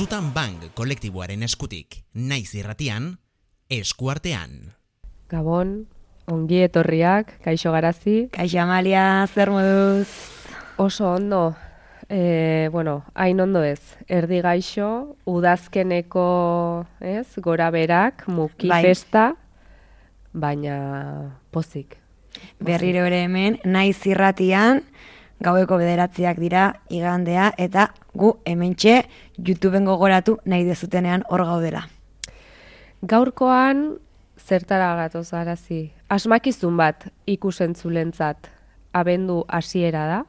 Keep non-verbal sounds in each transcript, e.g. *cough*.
Sutan Bang kolektiboaren eskutik, naiz irratian, eskuartean. Gabon, ongi etorriak, kaixo garazi, Kaixo Amalia, zer moduz? oso ondo, e, bueno, hain ondo ez, erdi gaixo, udazkeneko, ez, gora berak, muki Bai. festa, baina pozik. Berriro ere hemen, naiz irratian, gaueko bederatziak dira igandea, eta gu hementxe YouTubeen gogoratu nahi dezutenean hor gaudela. Gaurkoan, zertara gatoz garazi, asmakizun bat ikusentzulentzat abendu hasiera da,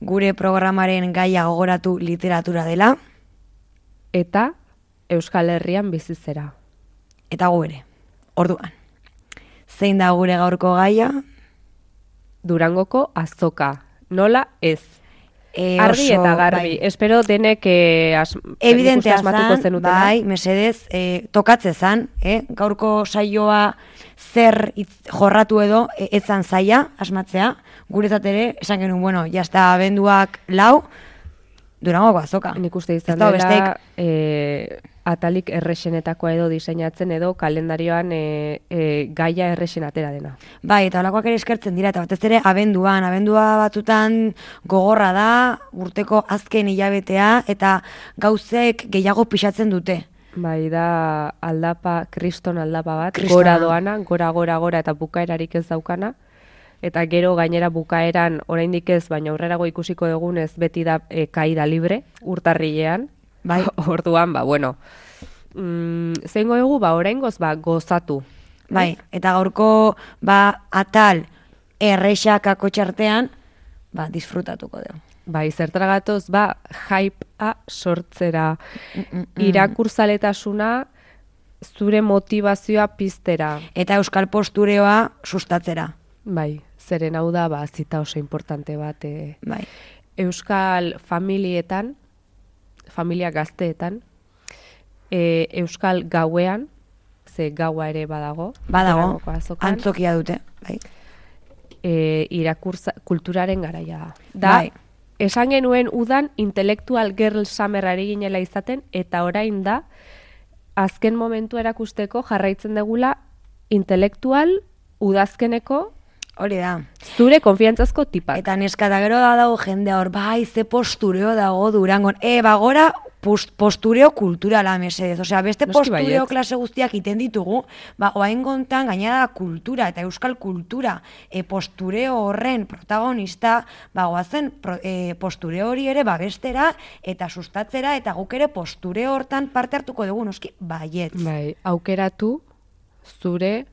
Gure programaren gaia gogoratu literatura dela, eta Euskal Herrian bizitzera. eta gu ere. Orduan. Zein da gure gaurko gaia? Durangoko azoka, nola ez. E, Argi oso, eta garbi. bai. Espero denek eh, as, Evidentea zan, bai, mesedez, e, tokatze zan, eh? gaurko saioa zer itz, jorratu edo e, etzan zaia, asmatzea, guretzat ere, esan genuen, bueno, jazta abenduak lau, durangoko azoka. Nik uste izan dela besteik. eh, atalik erresenetakoa edo diseinatzen edo kalendarioan eh, eh, gaia erresen atera dena. Bai, eta holakoak ere eskertzen dira, eta batez ere abenduan, abendua batutan gogorra da, urteko azken hilabetea, eta gauzek gehiago pixatzen dute. Bai, da aldapa, kriston aldapa bat, Kristona. gora doana, gora, gora, gora, eta bukaerarik ez daukana. Eta gero gainera bukaeran oraindik ez, baina aurrerago ikusiko egunez beti da e, kaida libre, urtarrilean. Bai. *laughs* Orduan, ba, bueno, mm, zeingo egu, ba, oraingoz, ba, gozatu. Bai, eta gaurko ba, atal errexakako txartean, ba, disfrutatuko dugu. Bai, zertara gatoz, ba, hypea sortzera, irakurzaletasuna, zure motivazioa piztera. Eta euskal postureoa sustatzera. Bai, zeren hau da, ba, zita oso importante bat, e, Bai. euskal familietan, familia gazteetan, e, euskal gauean, ze gaua ere badago, Badago, antzokia dute. Bai. e, irakurtza, kulturaren garaia da. Da, Bai. esan genuen udan intelektual girl summerari ginela izaten, eta orain da, azken momentu erakusteko jarraitzen degula intelektual udazkeneko Hori da. zure konfiantzazko tipak. Eta neska da gero da dago jendea hor, bai, ze postureo dago durangon. E, bagora, post, postureo kulturala mesedez. Osea, beste Noski postureo baietz. klase guztiak iten ditugu, ba, oain gontan gainera da kultura eta euskal kultura e, postureo horren protagonista, ba, goazen pro, e, postureo hori ere babestera eta sustatzera eta guk ere postureo hortan parte hartuko dugu, noski, baietz. Bai, aukeratu zure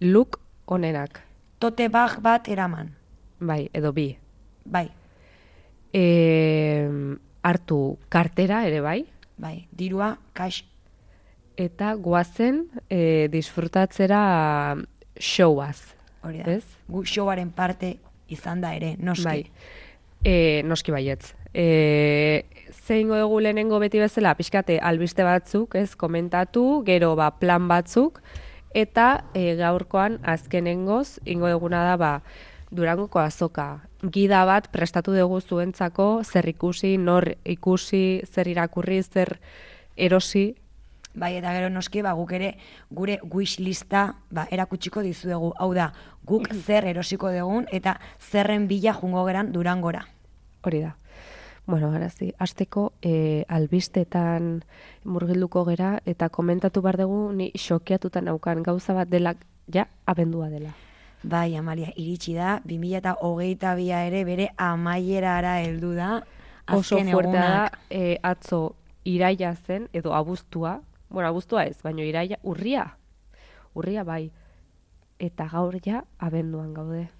look onenak. Tote bag bat eraman. Bai, edo bi. Bai, E, hartu kartera ere bai, bai, dirua, kax, eta goazen e, disfrutatzera showaz. hori da. Ez? Gu showaren parte izan da ere, noski. Bai. E, noski baietz. E, zeingo dugu lehenengo beti bezala, pixkate albiste batzuk, ez, komentatu, gero ba, plan batzuk, eta e, gaurkoan azkenengoz, ingo duguna da, ba, Durangoko azoka. Gida bat prestatu dugu zuentzako, zer ikusi, nor ikusi, zer irakurri, zer erosi, Bai, eta gero noski, ba, guk ere gure wishlista ba, erakutsiko dizuegu. Hau da, guk *clears throat* zer erosiko dugun eta zerren bila jungo geran durangora. Hori da. Bueno, garazi, azteko e, albistetan murgilduko gera eta komentatu behar dugu ni xokiatutan naukan. Gauza bat dela, ja, abendua dela. Bai, Amalia, iritsi da, 2008 bia ere bere amaierara heldu da. Oso fuertea da, e, atzo iraia zen, edo abuztua, bueno, abuztua ez, baino iraia, urria, urria bai, eta gaur ja abenduan gaude.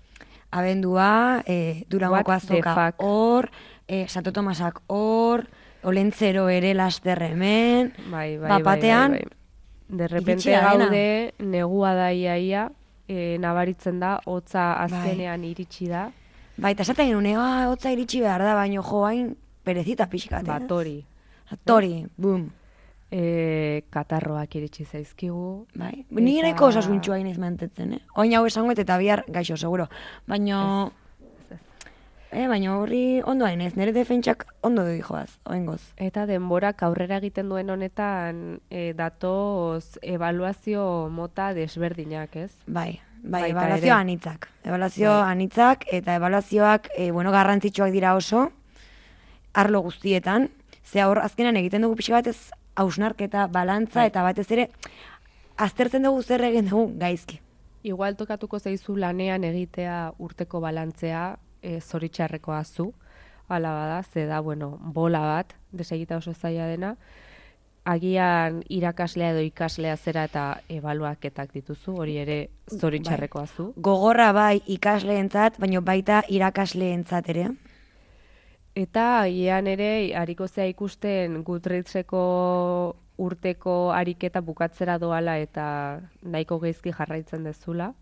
Abendua, e, durangoko What the azoka hor, e, Santo Tomasak hor, olentzero ere laster hemen, Bai, bai, Bapatean, bai, bai, bai. De repente gaude, negua da iaia, e, nabaritzen da, hotza Bai. azkenean iritsi da, Bai, eta esaten genuen, ah, hotza iritsi behar da, baino jo, hain perezita pixkat. eh? batori. Tori, boom. e, katarroak iritsi zaizkigu. Bai. Ni Eta- nahiko osasuntxua inaiz mantetzen, eh? Oin hau esangoet eta bihar gaixo, seguro. Baina... Eh, baina horri ondo hainez, nire defentsak ondo dijoaz, oengoz. Eta denborak aurrera egiten duen honetan e, datoz evaluazio mota desberdinak, ez? Bai, bai, Baita ebaluazio ere. anitzak. Ebaluazio Bai. anitzak eta ebaluazioak, e, bueno, garrantzitsuak dira oso, arlo guztietan, ze hor azkenan egiten dugu pixka batez hausnarketa, balantza, Bai. eta batez ere, aztertzen dugu zer egin dugu gaizki. Igual tokatuko zaizu lanean egitea urteko balantzea e, zoritxarrekoa zu, ala bada, ze da, bueno, bola bat, desegita oso zaila dena, agian irakaslea edo ikaslea zera eta ebaluaketak dituzu, hori ere zoritxarrekoa zu. Gogorra bai ikasleentzat, baina baita irakasleentzat ere. Eta agian ere hariko zea ikusten Goodreadseko urteko ariketa bukatzera doala eta nahiko geizki jarraitzen dezula.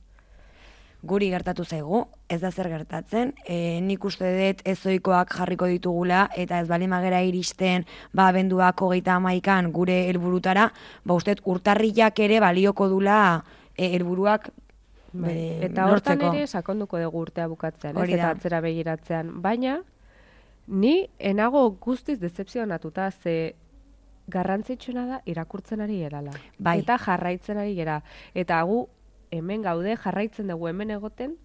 Guri gertatu zaigu, ez da zer gertatzen, e, nik uste dut ezoikoak jarriko ditugula, eta ez bali magera iristen, ba, benduak hogeita amaikan gure helburutara, ba, uste urtarriak ere balioko dula e, helburuak Bai. bere Eta hortan ere sakonduko dugu urtea bukatzean, ez? Eta atzera begiratzean. Baina, ni enago guztiz decepzionatuta, ze garrantzitsuena da irakurtzen ari gerala. Bai. Eta jarraitzen ari gera. Eta gu hemen gaude, jarraitzen dugu hemen egoten,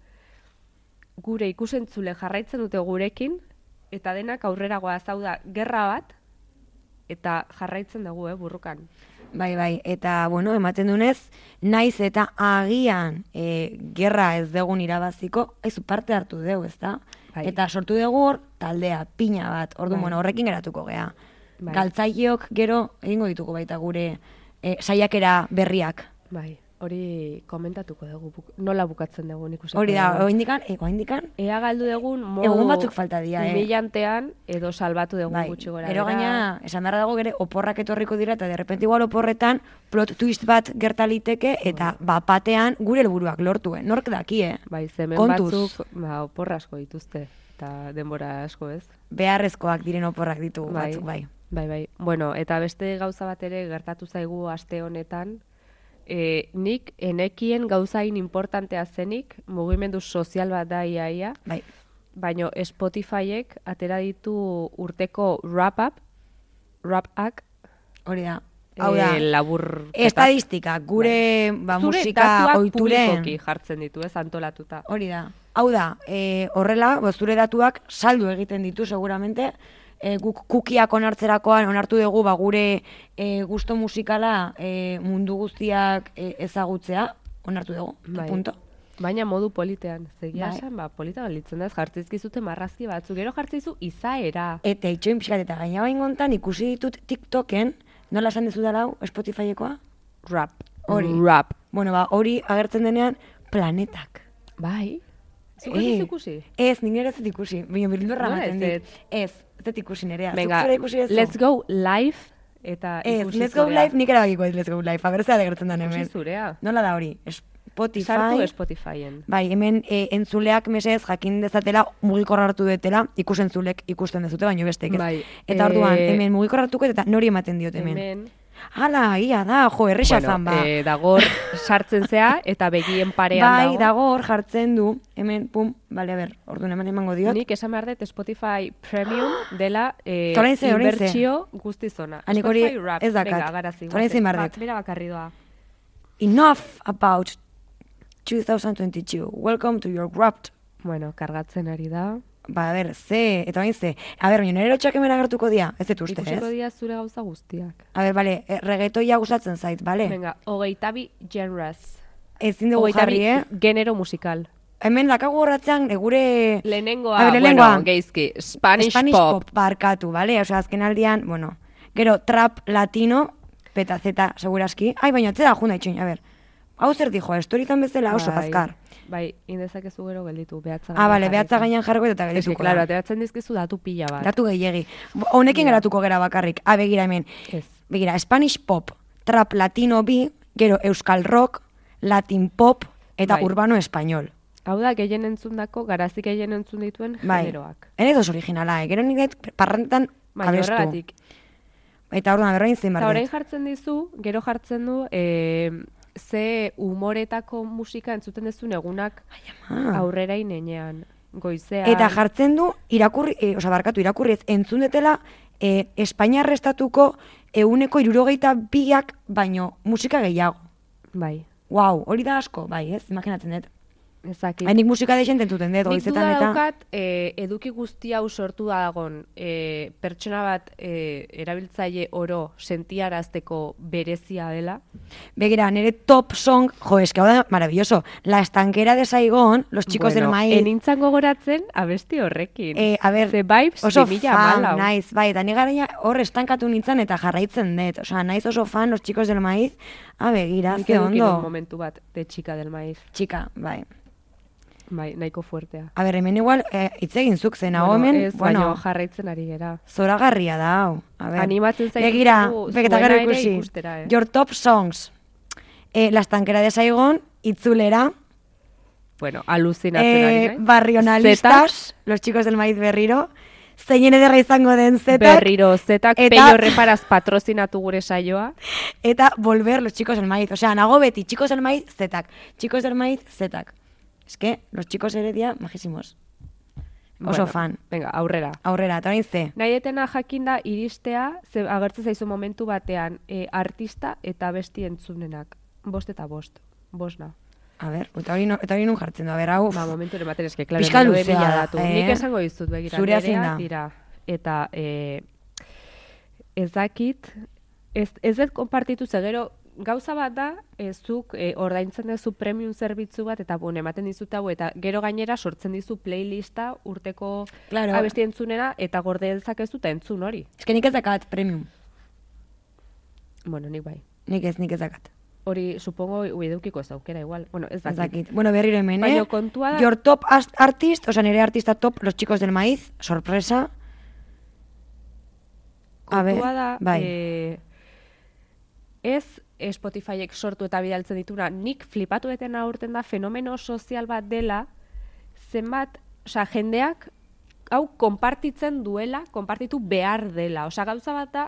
gure ikusentzule jarraitzen dute gurekin, eta denak aurreragoa zau da gerra bat, eta jarraitzen dugu, eh, burrukan. Bai, bai, eta, bueno, ematen dunez, naiz eta agian e, gerra ez degun irabaziko, ez parte hartu dugu, ezta? Bai. Eta sortu dugu hor taldea, pina bat, ordu, Bai. bueno, horrekin geratuko gea. Bai. Galtzaileok gero egingo dituko baita gure e, saiakera berriak. Bai, hori komentatuko dugu, buk- nola bukatzen dugu nik uste. Hori da, oindikan, e, oindikan, Ea galdu dugun modu Egun batzuk falta dira, eh? humillantean edo salbatu dugun bai, gutxi gora. behera. gaina, esan behar dago gere, oporrak etorriko dira, eta derrepente igual oporretan plot twist bat gertaliteke, eta bapatean gure helburuak lortu, eh? nork daki, eh? Bai, zemen Kontuz. batzuk, ba, oporra asko dituzte, eta denbora asko ez. beharrezkoak diren oporrak ditugu Bai. batzuk, bai. Bai, bai. Bueno, eta beste gauza bat ere gertatu zaigu aste honetan, e, nik enekien gauzain importantea zenik, mugimendu sozial bat da iaia, Bai, baino Spotifyek atera ditu urteko wrap-up, wrap-ak, hori da. Hau da, e, labur... estadistika, gure ba, Zure musika oituren. jartzen ditu, ez, antolatuta. Hori da. Hau da, e, horrela, bo, zure datuak saldu egiten ditu seguramente, e, guk kukiak onartzerakoan onartu dugu ba, gure e, gusto musikala e, mundu guztiak e, ezagutzea, onartu dugu, Bai. punto. Baina modu politean, zegia Bai. esan, ba, polita galitzen da, jartzizkizute marrazki batzuk, gero jartzizu izaera. Eta itxoin pixkat eta gaina bain gontan ikusi ditut TikToken, nola esan dezu dara hau, Spotifyekoa? Rap. Hori. Rap. Bueno, ba, hori agertzen denean planetak. Bai. Zuk duzu ikusi? Ez, nire ez ikusi, baina bildurra Nola ematen ez dit. Ez, ez ikusi nirea. Venga, ikusi let's go live eta Ez, let's go live nik erabakiko dit let's go live, aber zera gertzen da hemen. zurea. Nola da hori? Sartu Spotify, Spotifyen. bai, hemen e, entzuleak mesez jakin dezatela mugikorra hartu dutela, ikusentzulek ikusten dezute, baino bestek ez. Bai, Eta orduan, eh, hemen mugikorra hartuko eta nori ematen diot hemen. Hemen, Hala, ia da, jo, erresa bueno, zan ba. eh, dagor sartzen zea eta begien parean bai, dago. dago hor jartzen du, hemen, pum, bale, a ber, orduan hemen emango diot. Nik esan behar dut Spotify Premium dela eh, Ta orain ze, orain ze. inbertsio guztizona. Hanik hori Spotify Rap, ez dakat. Venga, garazi. Zein behar dut. Bera bakarri doa. Enough about 2022. Welcome to your wrapped Bueno, kargatzen ari da. Ba, a ber, ze, eta bain ze. A ber, baina nire lotxak hemen agertuko dira, ez dut uste, Ikusiko ez? dira zure gauza guztiak. A ber, bale, e, reggaetoia gustatzen zait, bale? Venga, hogeita bi genres. Ezin dugu Hogeita jarri, eh? genero musikal. Hemen dakagu horratzean, gure... Lehenengoa, A ber, lehenengoa. bueno, geizki, Spanish, Spanish pop. pop. barkatu, bale? Osea, azken aldian, bueno, gero trap latino, petazeta, seguraski. Ai, baina atzera junda itxoin, a ber. Hau zer dijo, estoritan bezala oso Bai, azkar. Bai, indezakezu gero gelditu, behatza. Ah, bale, behatza gainean jarriko eta geldituko claro, da. ateratzen dizkizu datu pila bat. Datu gehiegi. Honekin geratuko gera bakarrik. A, begira hemen. Ez. Begira, Spanish pop, trap latino bi, gero euskal rock, latin pop, eta Bai. urbano espainol. Hau da, gehien entzundako, garazik gehien entzun dituen Bai. generoak. Ere oso originala, eh? Gero nik dut parrantetan Baina abestu. Eta orduan, berroin zein Eta orain jartzen dizu, gero jartzen du, e, ze umoretako musika entzuten dezun egunak aurrera inenean, goizean. Eta jartzen du, irakurri, e, oza, barkatu, irakurri ez, entzun detela, e, Espainia restatuko euneko irurogeita biak, baino musika gehiago. Bai, Wow, hori da asko, bai, ez, imaginatzen dut. Ezakit. Hainik musika deixen entzuten dut, Nik goizetan eta... daukat, e, eduki guzti hau sortu dagon e, pertsona bat e, erabiltzaile oro sentiarazteko berezia dela. Begira, nire top song, jo, eske hau da maravilloso. La estanquera de Saigon, los chicos del maíz. Enintzan gogoratzen abesti horrekin. Eh, a ber, The Vibes oso 2014. fan, naiz, bai, eta ni garaia hor estankatu nintzen eta jarraitzen dut. Osea, naiz oso fan, los chicos del maíz, a begira, Nik ze ondo. momentu bat de txika del maiz. Txika, bai. Bai, nahiko fuertea. A ber, hemen igual, eh, hitz egin zuk zen, hau hemen, ez, bueno, baino jarraitzen ari gera. zoragarria da, hau. A ber. Animatzen zaituzu Begira, zuena gero ikusi. ikustera, eh? Your top songs. Eh, la estanquera de Saigon, itzulera, Bueno, aluzinatzen ari eh, naiz. barrionalistas, los chicos del maíz berriro, zeinen ederra izango den zetak, Berriro, zetak eta- peio reparaz patrozinatu gure saioa. eta volver los chicos del maíz. Osea, nago beti, chicos del maíz, zetak. Chicos del maíz, zetak. Es que los chicos heredia, majísimos. Oso Bueno, fan. Venga, aurrera. Aurrera, eta orain ze. Nahi detena jakinda iristea, ze agertzen zaizu momentu batean, e, artista eta besti entzunenak. Bost eta bost. Bosna. A ber, eta hori, no, eta hori nun jartzen du, a ber, hau. Ba, momentu ematen eske, klaro, Pixka nire luzea da, datu. eh? Nik esango dizut, begira, zein da? dira. Eta, e, ez dakit, ez, ez dut konpartitu ze gero, gauza bat da, ez zuk e, ordaintzen duzu premium zerbitzu bat, eta bon, ematen dizut hau, eta gero gainera sortzen dizu playlista urteko Claro. abesti entzunera, eta gorde dezakezu eta entzun hori. Ez que nik ez dakat premium. Bueno, nik bai. Nik ez, nik ez dakat. Hori, supongo, edukiko ez aukera igual. Bueno, ez Ez dakit. dakit. Bueno, berriro hemen, eh? kontua da- Your top artist, o sea, nire artista top, los chicos del maíz, sorpresa. A ver, Kontua da, bai. eh, ez Spotifyek sortu eta bidaltzen dituna, nik flipatu eten aurten da fenomeno sozial bat dela, zenbat, osea, jendeak hau konpartitzen duela, konpartitu behar dela. Osea, gauza bat da,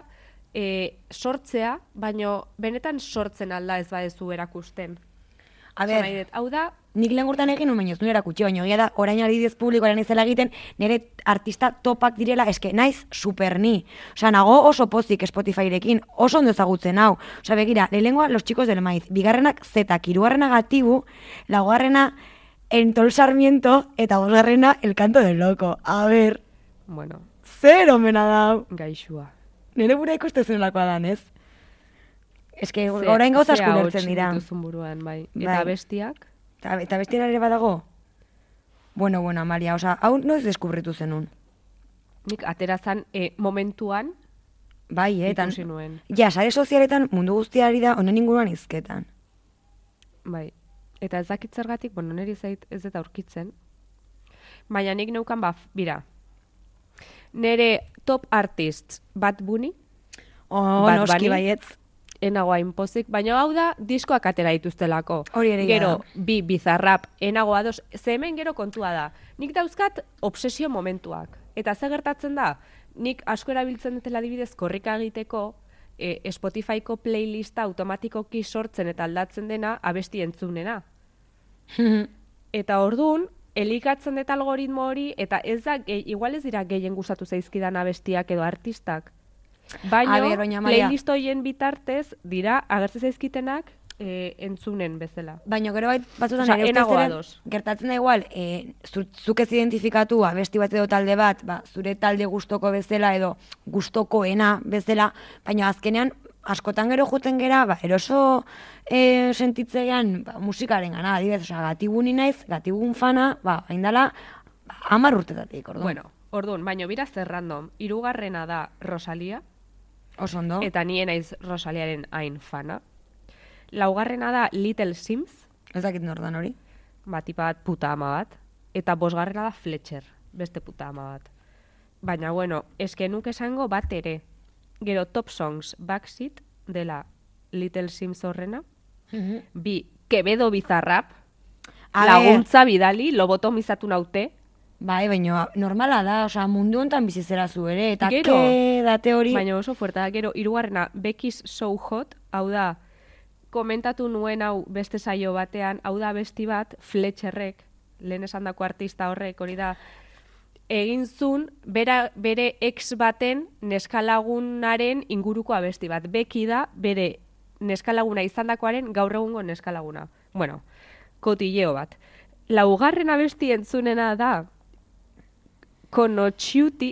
e, sortzea, baino benetan sortzen alda ez badezu erakusten. A ber, hau da, nik lehen gurtan egin un baino ez nuen erakutsi, baina egia da, orain adibidez publikoaren izela egiten, nire artista topak direla, eske naiz super ni. Osea, nago oso pozik Spotifyrekin, oso ondo ezagutzen hau. Osea, begira, lehengoa Los Chicos del Maiz, bigarrenak zetak, hirugarrena gatibu, laugarrena Entol Sarmiento, eta bosgarrena El Canto del Loco. A ber, bueno, zer omena da. gaixua. Nire bura ikuste zenelakoa dan, ez? Eske, Ze- orain gauza asko dira. dituzun buruan, bai. Bai. Eta bestiak, Eta, eta bestiera ere badago? Bueno, bueno, Amalia, oza, hau noiz deskubritu zenun. nik aterazan e, momentuan, Bai, eh. Ikusi nuen. Ja, sare sozialetan mundu guztiari da honen inguruan izketan. Bai. Eta ez dakit zergatik, bueno, niri zait ez eta aurkitzen. Baina nik neukan ba, bira. Nere top artists Bad Bunny, Oh, Bad noski baietz. Enago hainpozik, baina hau da diskoak atera dituztelako. Hori ere Gero, bi bizarrap, enago ados, ze hemen gero kontua da. Nik dauzkat obsesio momentuak. Eta ze gertatzen da, nik asko erabiltzen dutela adibidez korrika egiteko, e, Spotifyko playlista automatikoki sortzen eta aldatzen dena abesti entzunena. *laughs* Eta ordun elikatzen dut algoritmo hori, eta ez da, ge, igual ez dira gehien gustatu zaizkidan abestiak edo artistak. Baina, ber, baina, playlist horien bitartez dira agertzen zaizkitenak e, entzunen bezala. Baina gero bait batzutan ere ustez ere ados. gertatzen da igual, e, zu, zuk ez identifikatu abesti bat edo talde bat, ba, zure talde gustoko bezala edo gustokoena bezala, baina azkenean askotan gero juten gera, ba, eroso e, sentitzean ba, musikaren gana, adibidez, osea, gatibuni naiz, gatibugun fana, ba, haindala, ba, amar urtetatik, orduan. Bueno, orduan, baino bira zer random. Hirugarrena da Rosalia, Oso ondo. eta ni naiz Rosaliaren hain fana. Laugarrena da Little Sims, Ez dakit nordan hori. ba, tipa bat puta ama bat. Eta bosgarrena da Fletcher, beste puta ama bat. Baina, bueno, eske nuke esango bat ere. Gero Top Songs Backseat dela Little Sims horrena. Bi, Quevedo Bizarrap, A laguntza bidali, lobotomizatu naute. Bai, baina normala da, osea, mundu hontan bizi zera zu ere, eta Gero. ke date hori, Baina oso fuerte da, gero, irugarrena, Becky's So Hot, hau da, komentatu nuen hau beste saio batean, hau da besti bat, Fletcherrek, lehen esan dako artista horrek, hori da, egin zun, bera, bere ex baten neskalagunaren inguruko abesti bat. Beki da, bere neskalaguna izandakoaren gaur egungo neskalaguna. Bueno, kotilleo bat. Laugarren abesti entzunena da,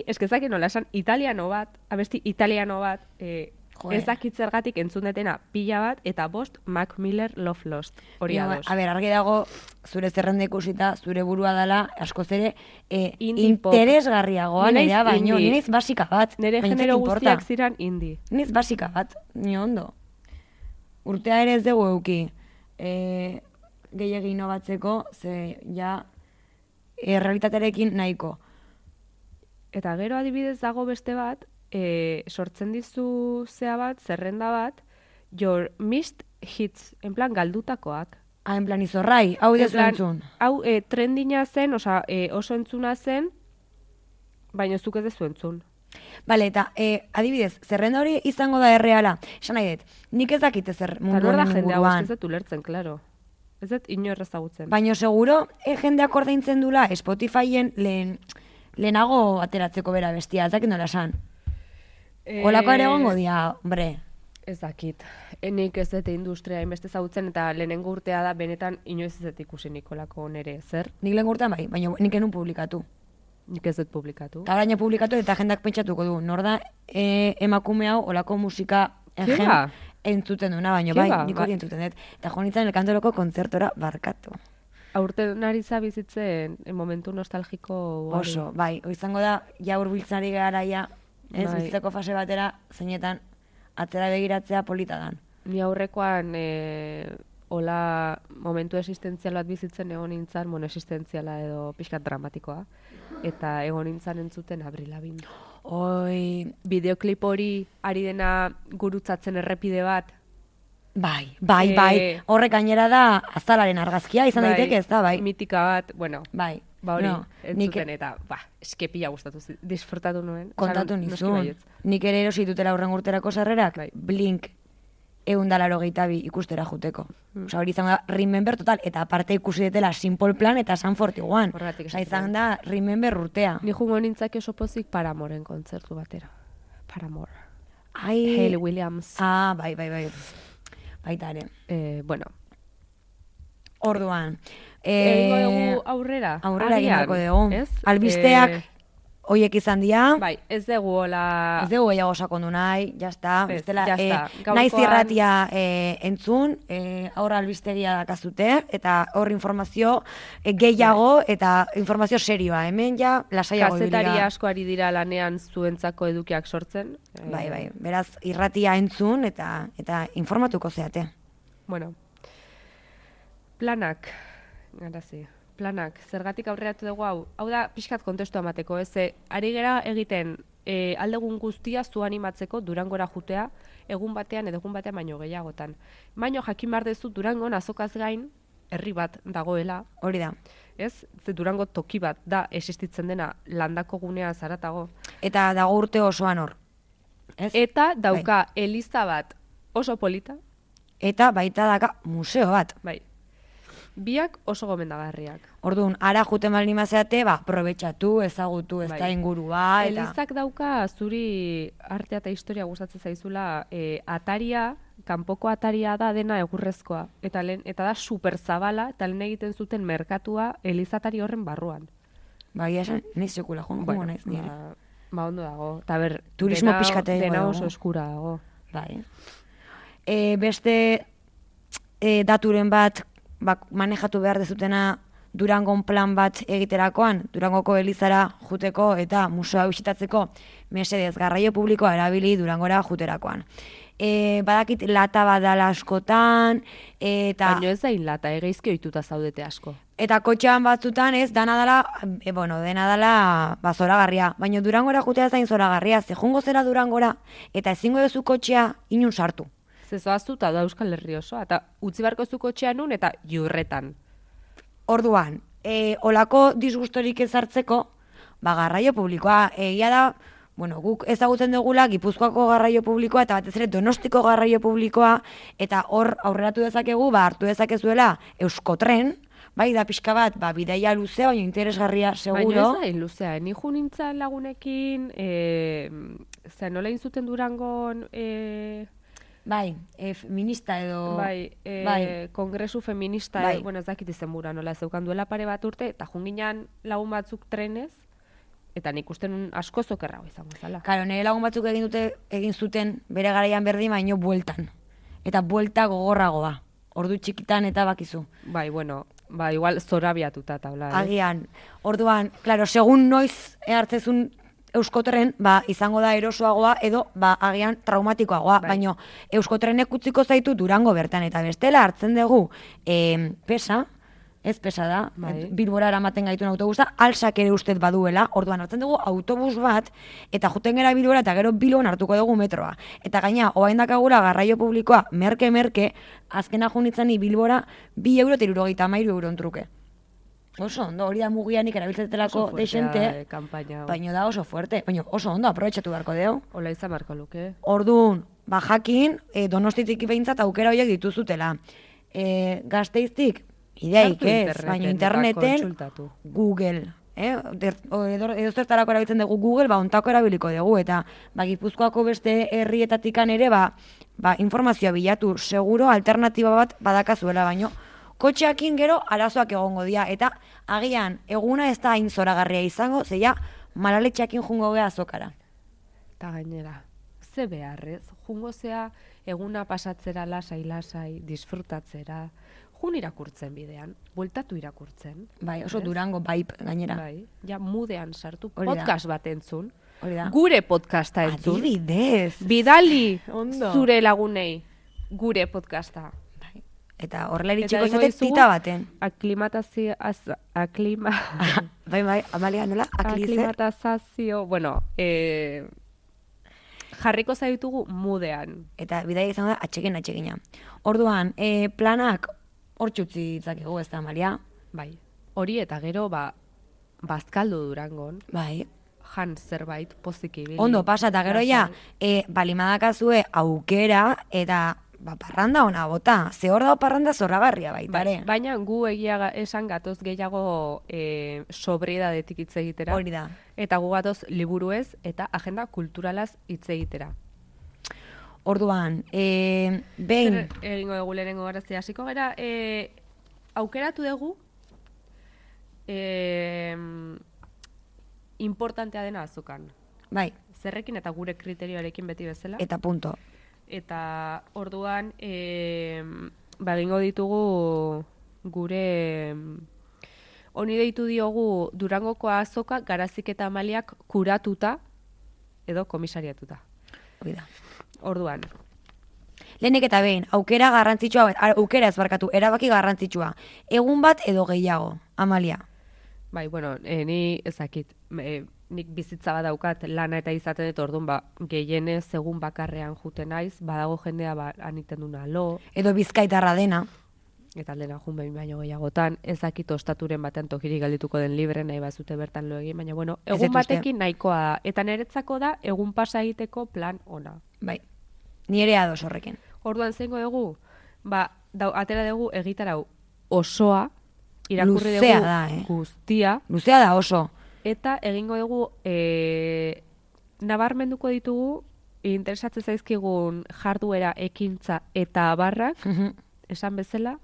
Ez dakit nola esan, italiano bat, abesti italiano bat, eh, Joder. ez dakit zergatik entzun detena pila bat, eta bost Mac Miller Love Lost. Hori ados. a ber, argi dago, zure zerrenda ikusita, zure burua dela, askoz ere, e, pop. interesgarriagoa naiz nerea, baino, naiz basika bat. Nere genero guztiak ziran indie. Niz basika bat, ni ondo. Urtea ere ez dugu euki. E, gehiagi inobatzeko, ze ja e, realitatearekin nahiko. Eta gero adibidez dago beste bat, e, sortzen dizu zea bat, zerrenda bat, your missed hits, en plan galdutakoak. Ah, en plan izorrai, hau dezu entzun. Hau e, trendina zen, osea, e, oso entzuna zen, baina zuk ez dezu entzun. Bale, eta e, adibidez, zerrenda hori izango da erreala. Esan nahi dut, nik ez dakite zer mundu honen jende hau ez dut ulertzen, claro. Ez dut inor ezagutzen. Baina seguro e, jendeak ordaintzen dula Spotifyen lehen, lehenago ateratzeko bera bestia, ez dakit nola esan. Eh, Olako ere egongo dia, hombre. Ez dakit. Enik ez dute industria hainbeste ezagutzen eta lehenengo urtea da benetan inoiz ez dut ikusi Nikolako nere. Zer? Nik lehen urtean bai, baina nik enun publikatu. Nik ez dut publikatu. Eta orain publikatu eta jendak pentsatuko du. Nor da e, emakume hau olako musika entzuten duna, baina bai, nik hori entzuten dut. Eta jo nintzen elkantoroko kontzertora barkatu. Aurten ari za bizitzen eh, momentu nostalgiko hori. Oso, bai, izango da, ja urbiltzari garaia, ez, Bai. bizitzeko fase batera, zeinetan atzera begiratzea polita dan. Ni aurrekoan e, hola momentu existentzial bat bizitzen egon nintzen, bueno, existentziala edo pixkat dramatikoa. Eta egon nintzen entzuten Avril Lavigne. Oi, Bideoklip hori ari dena gurutzatzen errepide bat. Bai, bai, Eh, bai, horrek gainera da azalaren argazkia, izan daiteke ez da, bai. Mitika bat, bueno, Bai, ba hori, no, entzuten nik eta, ba, eskepila gustatu, zi- disfrutatu nuen. Kontatu nizun, nik ere erosi dutela aurren urterako sarrerak, Bai. blink eundalaro bi ikustera juteko. Mm. Osa, hori izan da, remember total, eta aparte ikusi detela Simple Plan eta San Fortiguan. Horregatik Osa, esaten izan da, remember urtea. Ni jungo nintzake oso pozik Paramoren kontzertu batera. Paramore. Ai, Hayley Williams. Ah, bai, bai, bai. Baita ere. Eh, bueno, Orduan. Egingo eh, dugu aurrera. aurrera egin dugu. Ez? Albisteak Eh, hoiek izan dira. bai, ez dugu hola... Ez dugu gehiago sakondu nahi, jazta. Ez, Bestela, jazta. eh, Gaurkoan- naiz irratia eh, entzun, eh, aurra albistegia dakazute, eta hor informazio eh, gehiago, eta informazio serioa. Hemen ja, lasaiago Kazetari ibili gara. asko ari dira lanean zuentzako edukiak sortzen. Bai, bai, beraz, irratia entzun, eta eta informatuko zeate. Bueno, planak, garazi, planak, zergatik aurreratu dugu hau, hau da pixkat kontestu emateko, ez, ari gera egiten e, aldegun guztia zu animatzeko durangora jutea, egun batean edo egun batean baino gehiagotan. Baino jakin behar dezu durangon azokaz gain, herri bat dagoela, Hori da. ez? Ze durango toki bat da existitzen dena landako gunea zaratago. Eta dago urte osoan hor. Ez? Eta dauka eliza bat oso polita, Eta baita daka museo bat. bai, biak oso gomendagarriak. Orduan, ara juten baldin mazeate, ba, probetxatu, ezagutu, ez da Bai. ingurua, eta... Elizak dauka zuri artea eta historia gustatzen zaizula e, ataria, kanpoko ataria da dena egurrezkoa. Eta, lehen, eta da super zabala, eta lehen egiten zuten merkatua elizatari horren barruan. Ba, egia esan, nahi sekula, joan, bueno, naiz nire. ba, ba, ondo dago. Eta ber, Turismo dena, dena dugu. oso eskura dago. Bai. E, beste e, daturen bat ba, manejatu behar dezutena Durangon plan bat egiterakoan, Durangoko elizara juteko eta museoa bisitatzeko mesedez garraio publikoa erabili Durangora juterakoan. E, badakit lata badala askotan, eta... Baina ez da lata, egeizki ohituta zaudete asko. Eta kotxean batzutan ez, dana dala, e, bueno, dena dala, ba, zoragarria. Baina durangora jutea zain zoragarria, ze jungo zera durangora, eta ezingo duzu kotxea inun sartu. Zezoaztu eta da Euskal Herri osoa, eta utzi barko zu kotxean nun eta jurretan. Orduan, e, olako disgustorik ezartzeko, ba, garraio publikoa, egia da, bueno, guk ezagutzen dugula Gipuzkoako garraio publikoa eta batez ere Donostiko garraio publikoa eta hor aurreratu dezakegu, ba hartu dezakezuela Euskotren, bai da pixka bat, ba bidaia luzea, baina interesgarria seguro. Baina ez da, hain luzea, ni jo nintzen lagunekin, e, zer, nola egin zuten durangon, e, Bai, e, feminista edo... bai, e, bai. kongresu feminista, Bai. e, bueno, ez dakit izenbura, nola, zeukan duela pare bat urte, eta junginan lagun batzuk trenez, eta nik uste nun asko zokerrago izango zala. Karo, nire lagun batzuk egin dute egin zuten bere garaian berdin baino bueltan. Eta buelta gogorragoa. Ordu txikitan eta bakizu. Bai, bueno, ba, igual zorabiatuta tabla. eh? Agian, orduan, claro, segun noiz hartzezun euskotren, ba, izango da erosoagoa edo, ba, agian traumatikoagoa, Bai. baino euskotrenek utziko zaitu durango bertan, eta bestela hartzen dugu e, pesa, ez pesa da, Bai. bilbora eramaten gaituen autobusa, alsak ere ustez baduela, orduan hartzen dugu autobus bat, eta juten gera bilbora eta gero bilbon hartuko dugu metroa. Eta gaina, oain dakagula garraio publikoa, merke-merke, azkena junitzen bilbora, bi euro eta irurogeita amairu euron truke. Oso ondo, hori da mugianik erabiltzetelako Oso desente, eh, kanpaina hau. baino da oso fuerte. Baina oso ondo, aprobetxatu beharko deu. Hola izan marko luke. Orduan, ba jakin, e, donostitik behintzat aukera horiek dituzutela. E, gazteiztik, ideik Sartu ez, baina interneten. Google. Eh? Edo, edo zertarako erabiltzen dugu Google, ba, ontako erabiliko dugu, eta ba, Gipuzkoako beste herrietatikan ere, ba, ba, informazioa bilatu, seguro alternatiba bat badakazuela, baino, kotxeakin gero arazoak egongo dira, eta agian, eguna ez da hain zoragarria izango, zeia, malaletxeakin jungo gea azokara. Eta gainera, ze beharrez, jungo zea eguna pasatzera lasai lasai, disfrutatzera, jun irakurtzen bidean, bueltatu irakurtzen. Bai, oso Ez? durango vibe gainera. Bai, ja mudean sartu, podcast bat entzun, Hori da. gure podcasta entzun, Adibidez. bidali Ondo. zure lagunei gure podcasta. Eta horrela iritsiko zate tita baten. Aklimatazio, az, aklima, *laughs* bai, bai, Amalia, nola? Aklize? aklimatazazio, bueno, eh, jarriko zaitugu mudean. Eta bidai izango da atxekin atxekina. Orduan, e, planak hor txutzi ditzakegu ez da, Amalia? Bai, hori eta gero, ba, bazkaldu durangon, Bai. jan zerbait pozik ibili. Ondo pasa, eta gero ja, e, balimadakazue aukera, eta ba, parranda ona bota. Ze hor dago parranda zorragarria baita, Bai, baina gu egia esan gatoz gehiago e, sobriedadetik hitz egitera. Hori da. Eta gu gatoz liburuez eta agenda kulturalaz hitz egitera. Orduan, e, behin, Zer egingo dugu lehenengo garazia hasiko gara, e, aukeratu dugu e, importantea dena azokan. bai, Zerrekin eta gure kriterioarekin beti bezala. eta punto. Eta orduan, e, ba, egingo ditugu gure honi deitu diogu Durangoko azoka garazik eta amaliak kuratuta edo komisariatuta. Hori da. Orduan, Lehenik eta behin, aukera garrantzitsua, aukera ez barkatu, erabaki garrantzitsua. Egun bat edo gehiago, Amalia. bai, bueno, e, ni ezakit, e, nik bizitza bat daukat lana eta izaten dut orduan, ba, gehienez egun bakarrean juten naiz, badago jendea ba, aniten duna lo, Edo bizkaitarra dena. eta aldena jun behin baino gehiagotan, ez dakit ostaturen batean tokirik galdituko den libre nahi bazute bertan lo egin, baina bueno, egun batekin nahikoa da, eta niretzako da egun pasa egiteko plan ona. Bai. Ni ere ados horrekin. Orduan zeingo dugu, ba, dau, atera dugu egitarau osoa, irakurri Luzea dugu da, eh? guztia, Luzea da oso. Eta egingo dugu e, nabarmenduko ditugu interesatzen zaizkigun jarduera ekintza eta abarrak, esan bezala,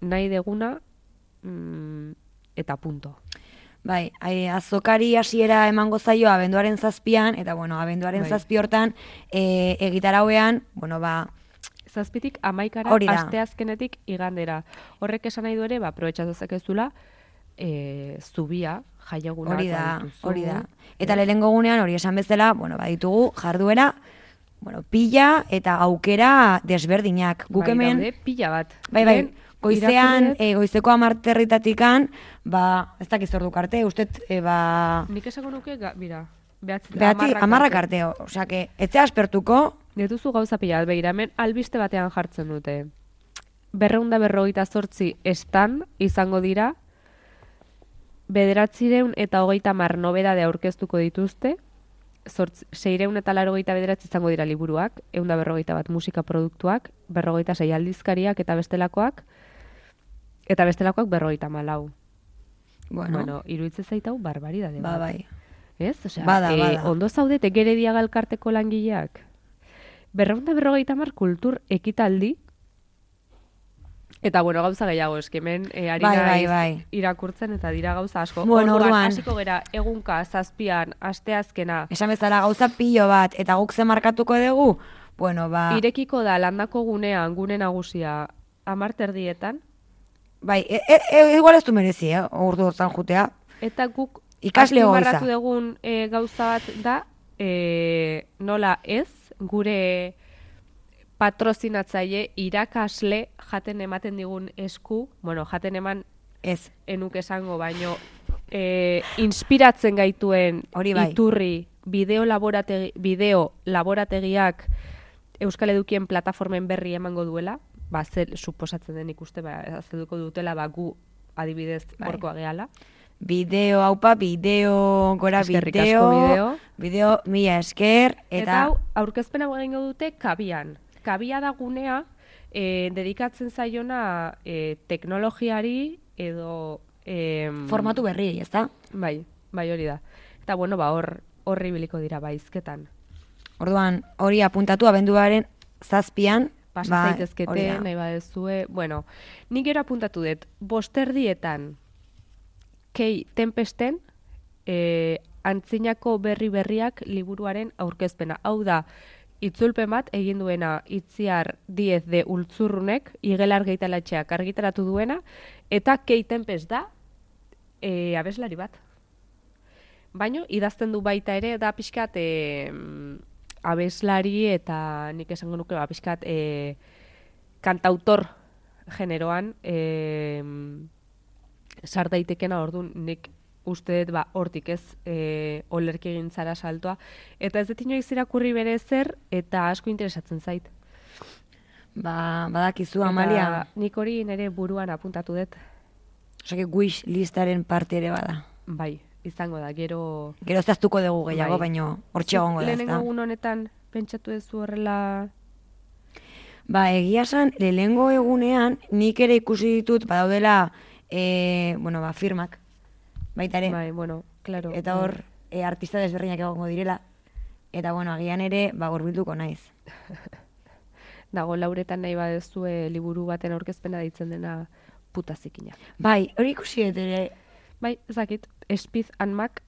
nahi deguna mm, eta punto. Bai, ai, azokari hasiera emango zaio abenduaren zazpian, eta bueno, abenduaren Bai. zazpi hortan, e, egitarauean, bueno, ba, Zazpitik amaikara asteazkenetik igandera. Horrek esan nahi du ere, ba, aprobetxatu zekezula, e, zubia, jaiegunak hori da, hori da. Eta lehenengo gunean hori esan bezala, bueno, baditugu jarduera, bueno, pila eta aukera desberdinak. Guk bai, hemen, daude, pila bat. bai, bai, goizean, e, goizeko amarterritatikan, ba, ez dakiz ordu arte, uste, e, ba, Nik esango nuke, ga, mira, behatzi, behatzi, amarrak arte. osea, que, etzea aspertuko, Dituzu gauza pila, bat, begira, hemen albiste batean jartzen dute. Berreunda berrogeita zortzi estan izango dira, bederatzireun eta hogeita mar nobedade aurkeztuko dituzte, zortz, seireun eta larogeita bederatzi izango dira liburuak, egun da berrogeita bat musika produktuak, berrogeita sei aldizkariak eta bestelakoak, eta bestelakoak berrogeita malau. Bueno, Bueno, iruditzen zait hau barbaridade ba, bai. Ez? Osea, Bada, eh, bada. ondo zaudete gere diagalkarteko langileak. Berreunda berrogeita mar kultur ekitaldi, Eta, bueno, gauza gehiago, eskimen, e, ari Bai, bai, bai. irakurtzen eta dira gauza asko. Bueno, orduan. hasiko gera, egunka, zazpian, asteazkena, Esan bezala gauza pilo bat, eta guk ze markatuko dugu? Bueno, ba, irekiko da landako gunean, gune nagusia, amarterdietan, bai, e, e, e, igual ez du merezi, eh, ordu hortan jutea. Eta guk Ikasle goiza. dugun e, gauza bat da, e, nola ez, gure patrozinatzaile irakasle jaten ematen digun esku, bueno, jaten eman Ez, enuk esango, baino e, inspiratzen gaituen Hori bai. iturri bideo, laborategi, bideo laborategiak Euskal Edukien plataformen berri emango duela, ba, zer suposatzen den ikuste, ba, azeduko dutela, ba, gu adibidez Bai. horkoa gehala. bideo haupa, bideo, gora Eskerrik bideo, bideo. bideo, mila esker, Eta, eta, hau, aurkezpena egingo dute kabian. Kabia da gunea e, dedikatzen zaiona e, teknologiari edo... E, formatu berri, ez da? Bai, bai hori da. Eta bueno, ba, hor horri biliko dira baizketan. Orduan, hori apuntatu abenduaren zazpian, Pasa ba, zaitezkete, nahi badezue. Bueno, nik gero apuntatu dut, bosterdietan kei tempesten e, antzinako berri berriak liburuaren aurkezpena. Hau da, itzulpen bat egin duena itziar diez de ultzurrunek, igelar gehitalatxeak argitaratu duena, eta kei tempest da e, abeslari bat. Baino, idazten du baita ere, da pixkat e, abeslari eta nik esango nuke ba, pixkat e, kantautor generoan e, sar daitekena orduan nik uste dut ba, hortik ez e, olerki egin zara saltoa. Eta ez dut inoiz irakurri bere zer eta asko interesatzen zait. Ba, badakizu, Eta Amalia, nik hori nire buruan apuntatu dut. osake wish listaren parte ere bada. Bai, izango da, gero... Gero zehaztuko dugu gehiago, Bai. baino hortxe egongo da, Lehenengo egun honetan pentsatu duzu horrela... Ba, egia esan, lehenengo egunean, nik ere ikusi ditut, badaudela, e, bueno, ba, firmak, baita ere, Bai, bueno, claro. eta hor, e, artista desberdinak egongo direla, eta, bueno, agian ere, ba, gorbilduko naiz. *laughs* Dago lauretan nahi badezue liburu baten aurkezpena ditzen dena puta zikina. Bai, hori ikusi ere, Bai, ezakit, Smith and Mac,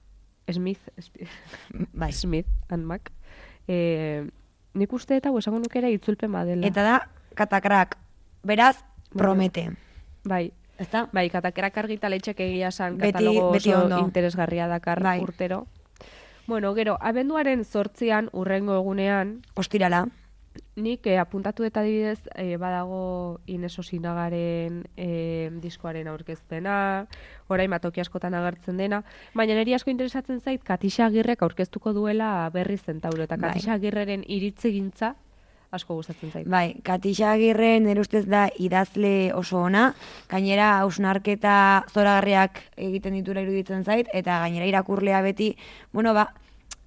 Smith, Smith, *laughs* bai, Smith and Mac, e, nik uste eta esango nuke ere itzulpen badela. eta da, katakrak, beraz, promete, bai, ezta? bai, katakerak argitaletxek egia san Beti- katalogo beti oso ondo. interesgarria dakar Bai. urtero. Bueno, gero, abenduaren sortzian, urrengo egunean, Ostirala, Nik eh, apuntatu eta adibidez eh, badago Ines Osinagaren eh, diskoaren aurkezpena, orain batoki askotan agertzen dena, baina niri asko interesatzen zait Katixa Agirrek aurkeztuko duela berri zentauro, eta Bai. Katixa Agirreren iritzegintza asko gustatzen zait. Bai, Katixa Agirre nire ustez da idazle oso ona, gainera hausnarketa zoragarriak egiten ditura iruditzen zait, eta gainera irakurlea beti, bueno, ba,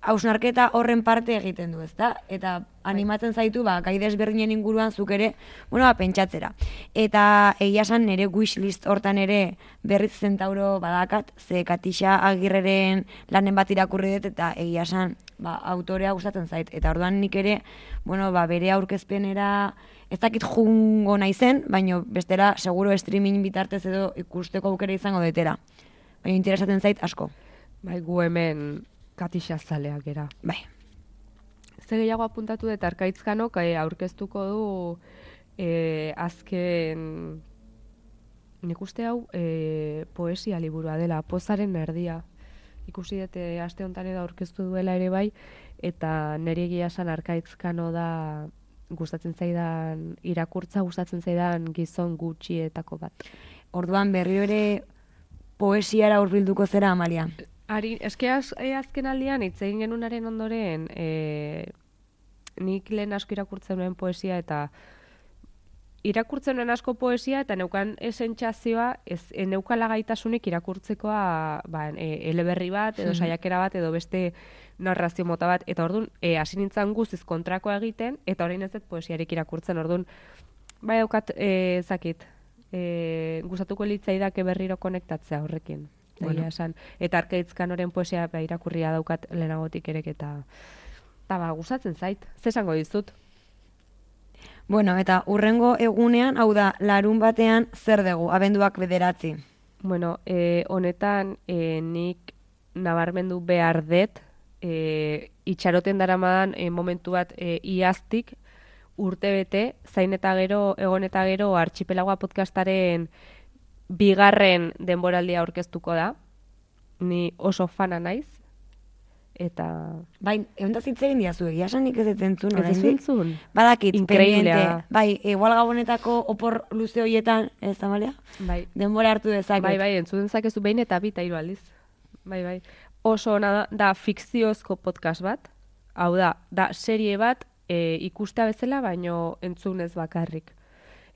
hausnarketa horren parte egiten du, ezta? Eta animatzen zaitu, ba, gai desberdinen inguruan zuk ere, bueno, ba, pentsatzera. Eta egia esan nire wishlist hortan ere berriz zentauro badakat, ze Katixa Agirreren lanen bat irakurri dut, eta egia esan, ba, autorea gustatzen zait. Eta orduan nik ere, bueno, ba, bere aurkezpenera ez dakit jungo naizen, baino bestela seguro streaming bitartez edo ikusteko aukera izango detera. Baina interesatzen zait asko. Bai, gu hemen Katixa zaleak gera. Bai. Ze gehiago apuntatu dut arkaitzkanok eh, aurkeztuko du eh, azken nik uste hau eh, poesia liburua dela, pozaren erdia. Ikusi dut eh, aste honetan edo aurkeztu duela ere bai, eta nire egia esan arkaitzkano da gustatzen zaidan, irakurtza gustatzen zaidan gizon gutxietako bat. Orduan berriro ere poesiara hurbilduko zera Amalia. Ari, eske az, e, azken aldian hitz egin genunaren ondoren, e, nik lehen asko irakurtzen nuen poesia eta irakurtzen nuen asko poesia eta neukan esentzazioa ez e, neukala gaitasunik irakurtzekoa ba, e, eleberri bat edo saiakera bat edo beste narrazio mota bat. Eta ordun e, hasi nintzen guztiz kontrakoa egiten eta orain ez dut poesiarik irakurtzen. Ordun bai daukat e, zakit e, gustatuko litzaidake berriro konektatzea horrekin Bueno. esan. Eta arkaitzkan oren poesia ba, irakurria daukat lehenagotik erek eta eta ba, gustatzen zait. Ze esango dizut? Bueno, eta urrengo egunean, hau da, larun batean zer dugu, abenduak bederatzi. Bueno, e, honetan e, nik nabarmendu behar dut, e, itxaroten daramadan e, momentu bat e, iaztik urte bete, zain eta gero, egon eta gero, artxipelagoa podcastaren bigarren denboraldia aurkeztuko da. Ni oso fana naiz. Eta... Bai, egon da zitze egin diazu, egia esan nik ez entzun, Ez duzu entzun? Badakit, Inkreiblea. pendiente. Bai, igual gabonetako opor luze horietan, ez da? Bai. Denbora hartu dezaket. Bai, bai, entzuten zakezu behin eta bi eta hiru aldiz. Bai, bai. Oso ona da, da fikziozko podcast bat. Hau da, da serie bat e, ikustea bezala, baino entzunez bakarrik.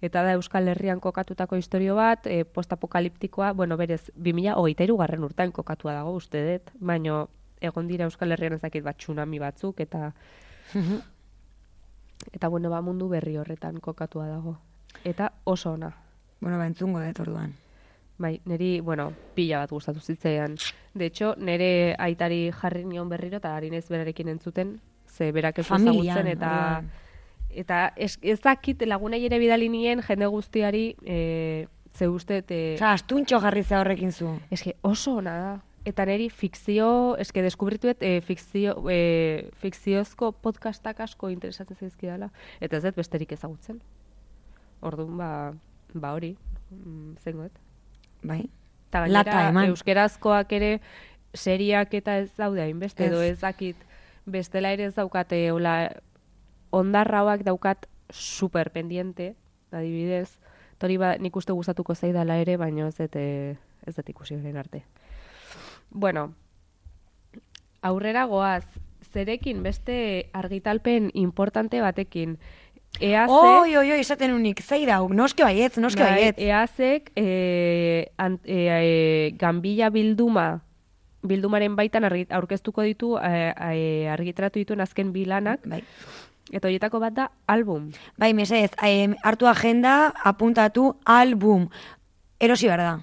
Eta da Euskal Herrian kokatutako historio bat, e, postapokaliptikoa, bueno, berez, 2023 garren urtean kokatua dago uste dut, baino egon dira Euskal Herrian ez dakit bat tsunami batzuk, eta *laughs* eta bueno, ba, mundu berri horretan kokatua dago. Eta oso ona. Bueno, ba, entzungo dut orduan. Bai, niri, bueno, pila bat gustatu zitzaidan. De hecho, nire aitari jarri nion berriro eta ari naiz berarekin entzuten, ze berak ez ezagutzen eta orduan. Eta ez, ez dakit lagunei ere bidali nien jende guztiari e, ze uste te, Osa, astuntxo jarri ze horrekin zu. eske oso ona da. Eta niri fikzio, eske deskubrituet e, fikzio, e, fikziozko podcastak asko interesatzen zaizkidala. Eta ez dut besterik ezagutzen. Orduan, ba, ba hori, mm, zengoet. Bai. Eta gainera, euskerazkoak ere seriak eta ez daude hainbeste, edo ez dakit bestela ere ez daukate, hola, ondarra hauak daukat super pendiente, adibidez, eta hori ba, nik uste gustatuko zaidala ere, baina ez dut, eh, ez dut ikusi horren arte. Bueno, aurrera goaz, zerekin beste argitalpen importante batekin, EAC, Oi, oi, oi, esaten unik, zei dau, noske baietz, noske Bai, baietz. EASek e, an, e, e, Gambila bilduma bildumaren baitan aurkeztuko ditu e, e, argitaratu dituen azken bilanak Bai. Eta horietako bat da album. Bai, mesedez, em, hartu agenda, apuntatu, album. Erosi behar da.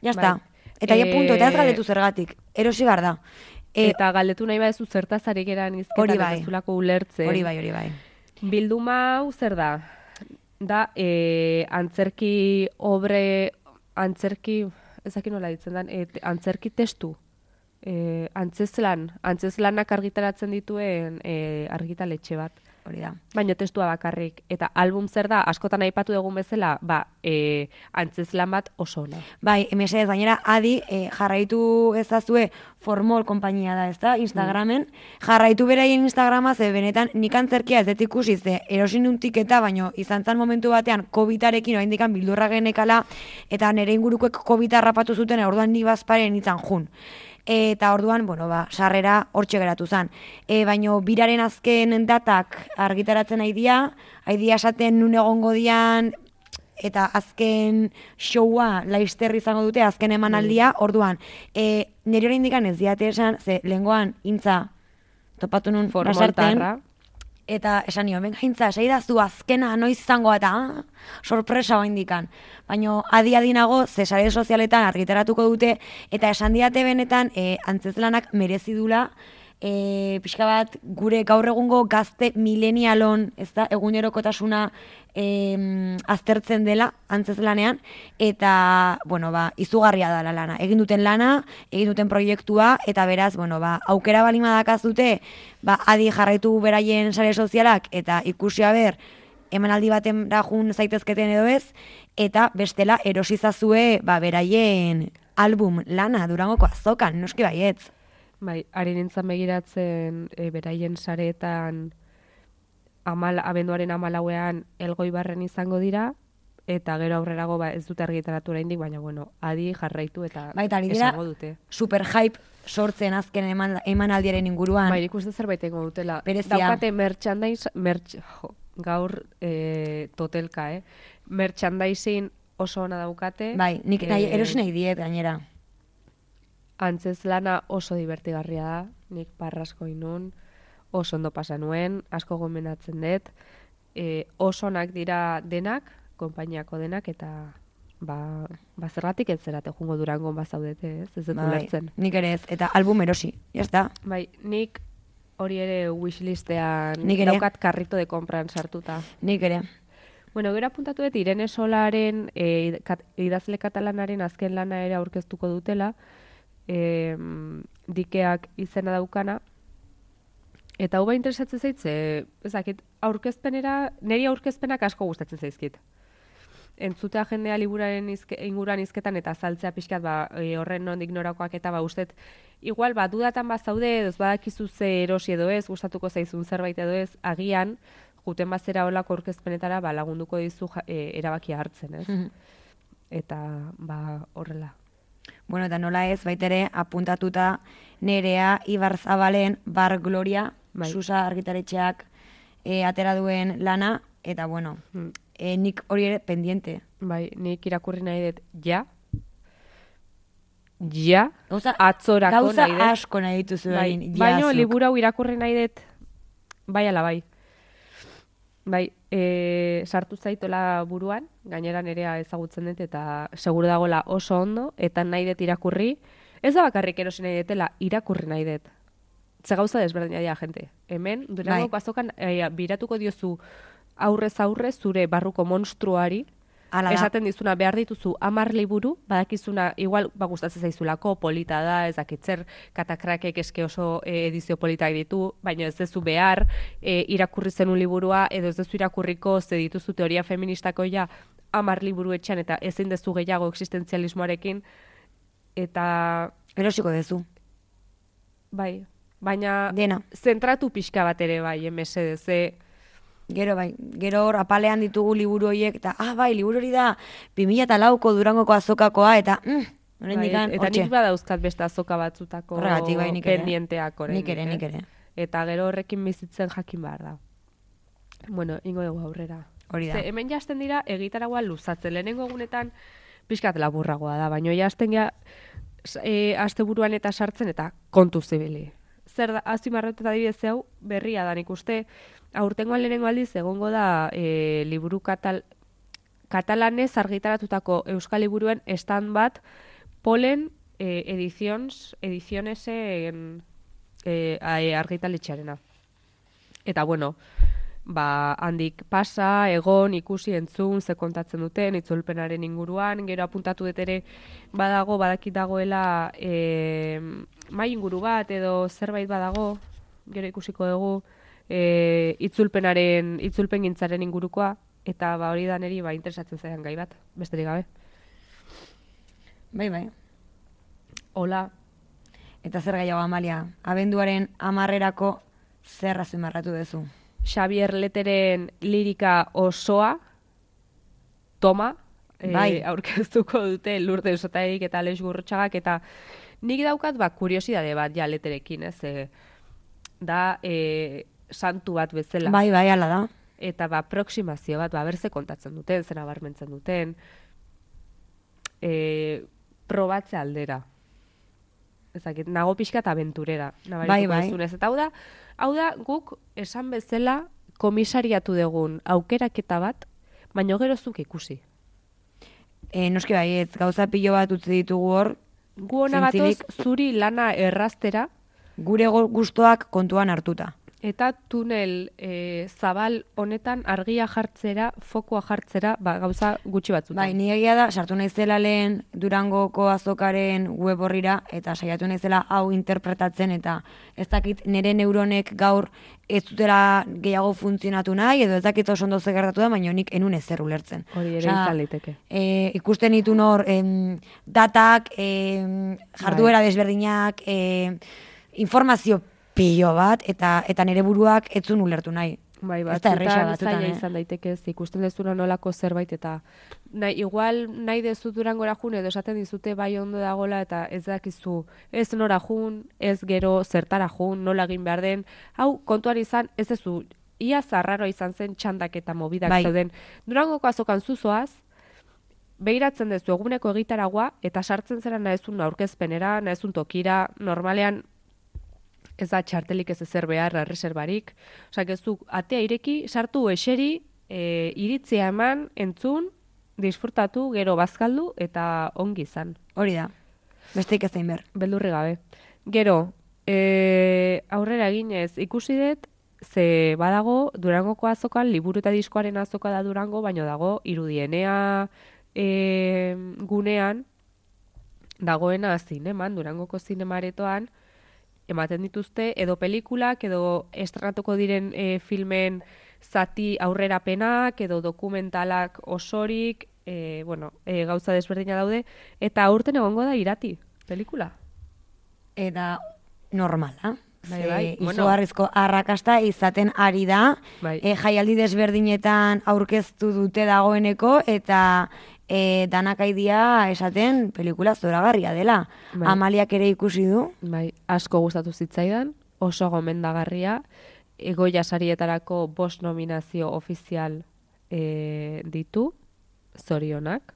Ya está. Bai. Eta ja Eh, punto, eta ez galdetu zergatik. Erosi behar da. E, eta galdetu nahi badezu zertaz ari geran Hori izketan bai. ez duzulako ulertzen. hori bai, hori bai. Bilduma hau zer da? Da, e, antzerki obre, antzerki, ezakin nola ditzen dan, e, antzerki testu. E, antzeslan, antzeslanak argitaratzen dituen e, argitaletxe bat. Hori da. Baina testua bakarrik. Eta album zer da, askotan aipatu dugun bezala, ba, e, antzeslan bat oso ona. Bai, mesedez, gainera, adi, e, jarraitu ezazue Formol konpainia da, ez da, Instagramen. Jarraitu beraien Instagrama, ze benetan nik antzerkia ez dut ikusi, ze erosin un tiketa, baino izan zan momentu batean COVID-arekin oraindikan bildurra genekala, eta nire ingurukoek COVID harrapatu zuten, orduan ni bazparen itzan jun. Eta orduan, bueno, ba, sarrera hortxe geratu zen. E, baino biraren azken datak argitaratzen aidia, aidia esaten nun egongo dian, eta azken showa laister izango dute, azken emanaldia, orduan, e, nire hori indikan ez diate esan, ze lehengoan intza topatu nun basarten. Eta esan nio, benga intza, esai da zu azkena noiz izango eta ah, sorpresa indikan. Baina adi adinago, ze sare sozialetan argitaratuko dute, eta esan diate benetan, e, antzezlanak merezi dula, e, pixka bat gure gaur egungo gazte milenialon, ez da, egunerokotasuna em, aztertzen dela antzezlanean, eta, bueno, ba, izugarria da la lana. Egin duten lana, egin duten proiektua, eta beraz, bueno, ba, aukera balima dakazute, ba, adi jarraitu beraien sare sozialak, eta ikusi ber, emanaldi baten jun zaitezketen edo ez, eta bestela erosizazue, ba, beraien album lana durangoko azokan, noski baietz. Bai, ari nintzen begiratzen e, beraien sareetan amal, abenduaren amalauean elgoi barren izango dira, eta gero aurrerago ba, ez dute argitaratu oraindik, baina bueno, adi jarraitu eta Baita, ari dira, esango dute. super hype sortzen azken eman, emanaldiaren inguruan. Bai, nik uste zerbait egingo dutela. Berezia. Daukate merchandise, merch, jo, gaur e, totelka, eh? Merchandising oso ona daukate. Bai, nik nahi, eh, erosi nahi diet gainera. Antzez lana oso divertigarria da, nik parrasko inun, oso ondo pasa nuen, asko gomendatzen dut, e, oso onak dira denak, konpainiako denak, eta ba, ba zergatik ez zerate jungo durangon bazaudete, ez, ez dut Bai, ulertzen. nik ere ez, eta album erosi, ya está. Bai, nik hori ere wishlistean Nik ere. daukat karrito de compran sartuta. Nik ere. Bueno, gero apuntatu dut Irene Solaren e, kat, idazle katalanaren azken lana ere aurkeztuko dutela, e, dikeak izena daukana, eta hau ba interesatzen zait, ze, ez dakit, aurkezpenera, niri aurkezpenak asko gustatzen zaizkit. Entzutea jendea liburaren izke, inguruan izketan eta azaltzea pixkat ba, e, horren nondik norakoak eta ba ustet, igual ba dudatan bazaude, edo ez badakizu ze erosi edo ez, gustatuko zaizun zerbait edo ez, agian, juten bazera olako aurkezpenetara ba, lagunduko dizu ja, e, erabakia hartzen, ez? Mhm. Eta ba horrela. Bueno, eta nola ez, baitere, apuntatuta nerea Ibarzabalen Bar Gloria, Bai. Susa argitaretxeak e, atera duen lana, eta bueno, Mm. e, nik hori ere pendiente. Bai, nik irakurri nahi dut ja, ja, Gauza, atzorako gauza nahi dut. asko nahi dituzu Bai, egin. baino liburu hau irakurri nahi dut bai ala bai. Bai, e, sartu zaitola buruan, gainera nerea ezagutzen dut eta seguru dagoela oso ondo, eta nahi dut irakurri, ez da bakarrik erosi nahi dutela, irakurri nahi dut. Ze gauza desberdina dira, gente. Hemen, durango Bai. azokan, e, biratuko diozu aurrez aurre zure barruko monstruari, Hala da. esaten dizuna behar dituzu amar liburu, badakizuna igual ba gustatzen zaizulako, polita da, ez dakitzer, katakrakek eske oso e, edizio politak ditu, baina ez dezu behar e, irakurri zenun liburua, edo ez dezu irakurriko ze dituzu teoria feministako ja amar liburu etxean eta ezin dezu gehiago existentzialismoarekin, eta Erosiko dezu. bai, baina Dena. zentratu pixka bat ere bai, emese, ze Gero bai, gero hor apalean ditugu liburu horiek, eta ah bai, liburu hori da 2004ko Durangoko azokakoa, eta mm, bai, oraindikan eta nik badauzkat beste azoka batzutako Horregatik bai, nik ere. pendienteak oraindik, Nik ere, eh? nik ere. Eta gero horrekin bizitzen jakin behar da. Bueno, ingo dugu aurrera. Hori da. Ze, hemen jasten dira egitaragua luzatzen. Lehenengo egunetan pixkat laburragoa da, baina jasten ja e, asteburuan eta sartzen eta kontu zibili. Zer da, azimarratu eta adibidez hau berria da nik uste, aurtengoan lehenengo aldiz egongo da e, liburu katal, katalanez argitaratutako euskal liburuen stand bat polen e, edizions, edizionesen e, a- argitaletxearena. Eta bueno, ba, handik pasa, egon, ikusi, entzun, ze kontatzen duten, itzulpenaren inguruan, gero apuntatu dut ere badago, badakit dagoela e, mai inguru bat edo zerbait badago, gero ikusiko dugu, e, itzulpenaren, itzulpen gintzaren ingurukoa, eta ba, hori da neri ba, interesatzen zaidan gai bat, besterik gabe. Bai, bai. Hola, Eta zer gehiago Amalia, abenduaren amarrerako zer azpimarratu duzu. Xavier Leteren lirika osoa, toma, eh, Bai. aurkeztuko dute lurde esotaik eta Alex Gurrutxagak, eta nik daukat ba, kuriosidade bat ja leterekin, ez? E, da e, santu bat bezala. Bai, bai, ala da. Eta ba, aproximazio bat, ba, berze kontatzen duten, zera barmentzen duten, e, probatze aldera. Ezakit, nago pixka eta aventurera. Bai, bai. duzunez. Eta hau da, hau da guk esan bezala komisariatu dugun aukeraketa bat, baino gero zuk ikusi. E, noski bai, ez gauza pilo bat utzi ditugu hor, Gu hona zuri lana erraztera, gure gustoak kontuan hartuta. Eta tunel e, zabal honetan argia jartzera, fokua jartzera, ba, gauza gutxi batzutan. Bai, ni egia da, sartu naizela lehen Durangoko azokaren web horrira, eta saiatu naizela hau interpretatzen, eta ez dakit nire neuronek gaur ez dutela gehiago funtzionatu nahi, edo ez dakit oso ondo gertatu da, baina nik enun ezer ulertzen. Hori ere izan liteke. e, ikusten ditun hor em, datak, em, jarduera desberdinak, em, informazio pilo bat, eta eta nire buruak etzun ulertu nahi. Bai, Ez da erresa batzutan, zaila eh? izan daiteke ez, ikusten dezuna nolako zerbait eta nahi, igual nahi dezu durangora jun edo esaten dizute bai ondo dagola eta ez dakizu ez nora jun, ez gero zertara jun, nola egin behar den, hau kontuan izan ez dezu ia zarraro izan zen txandak eta mobidak Bai. zeuden. Durangoko azokan zuzoaz, behiratzen dezu eguneko egitaragua, eta sartzen zera nahezun aurkezpenera, nahezun tokira, normalean ez da txartelik ez ezer behar, erreserbarik. Osa, gezu, atea ireki, sartu eseri, e, iritzia eman, entzun, disfrutatu, gero bazkaldu, eta ongi izan. Hori da. Besteik ez zein ber. Beldurri gabe. Gero, e, aurrera eginez, ikusi dut, ze badago Durangoko azokan, liburu eta diskoaren azoka da Durango, baino dago irudienea e, gunean, dagoena zineman, Durangoko zinemaretoan, ematen dituzte edo pelikulak edo estrenatuko diren e, filmen zati aurrerapenak edo dokumentalak osorik, e, bueno, e, gauza desberdina daude, eta aurten egongo da irati, pelikula. Eta normala. Bai, bai, bueno. izugarrizko arrakasta izaten ari da. Bai. E, jaialdi desberdinetan aurkeztu dute dagoeneko eta e, danakaidia esaten pelikula zoragarria dela. Bai. Amaliak ere ikusi du. Bai, asko gustatu zitzaidan, oso gomendagarria, egoia sarietarako bost nominazio ofizial e, ditu, zorionak,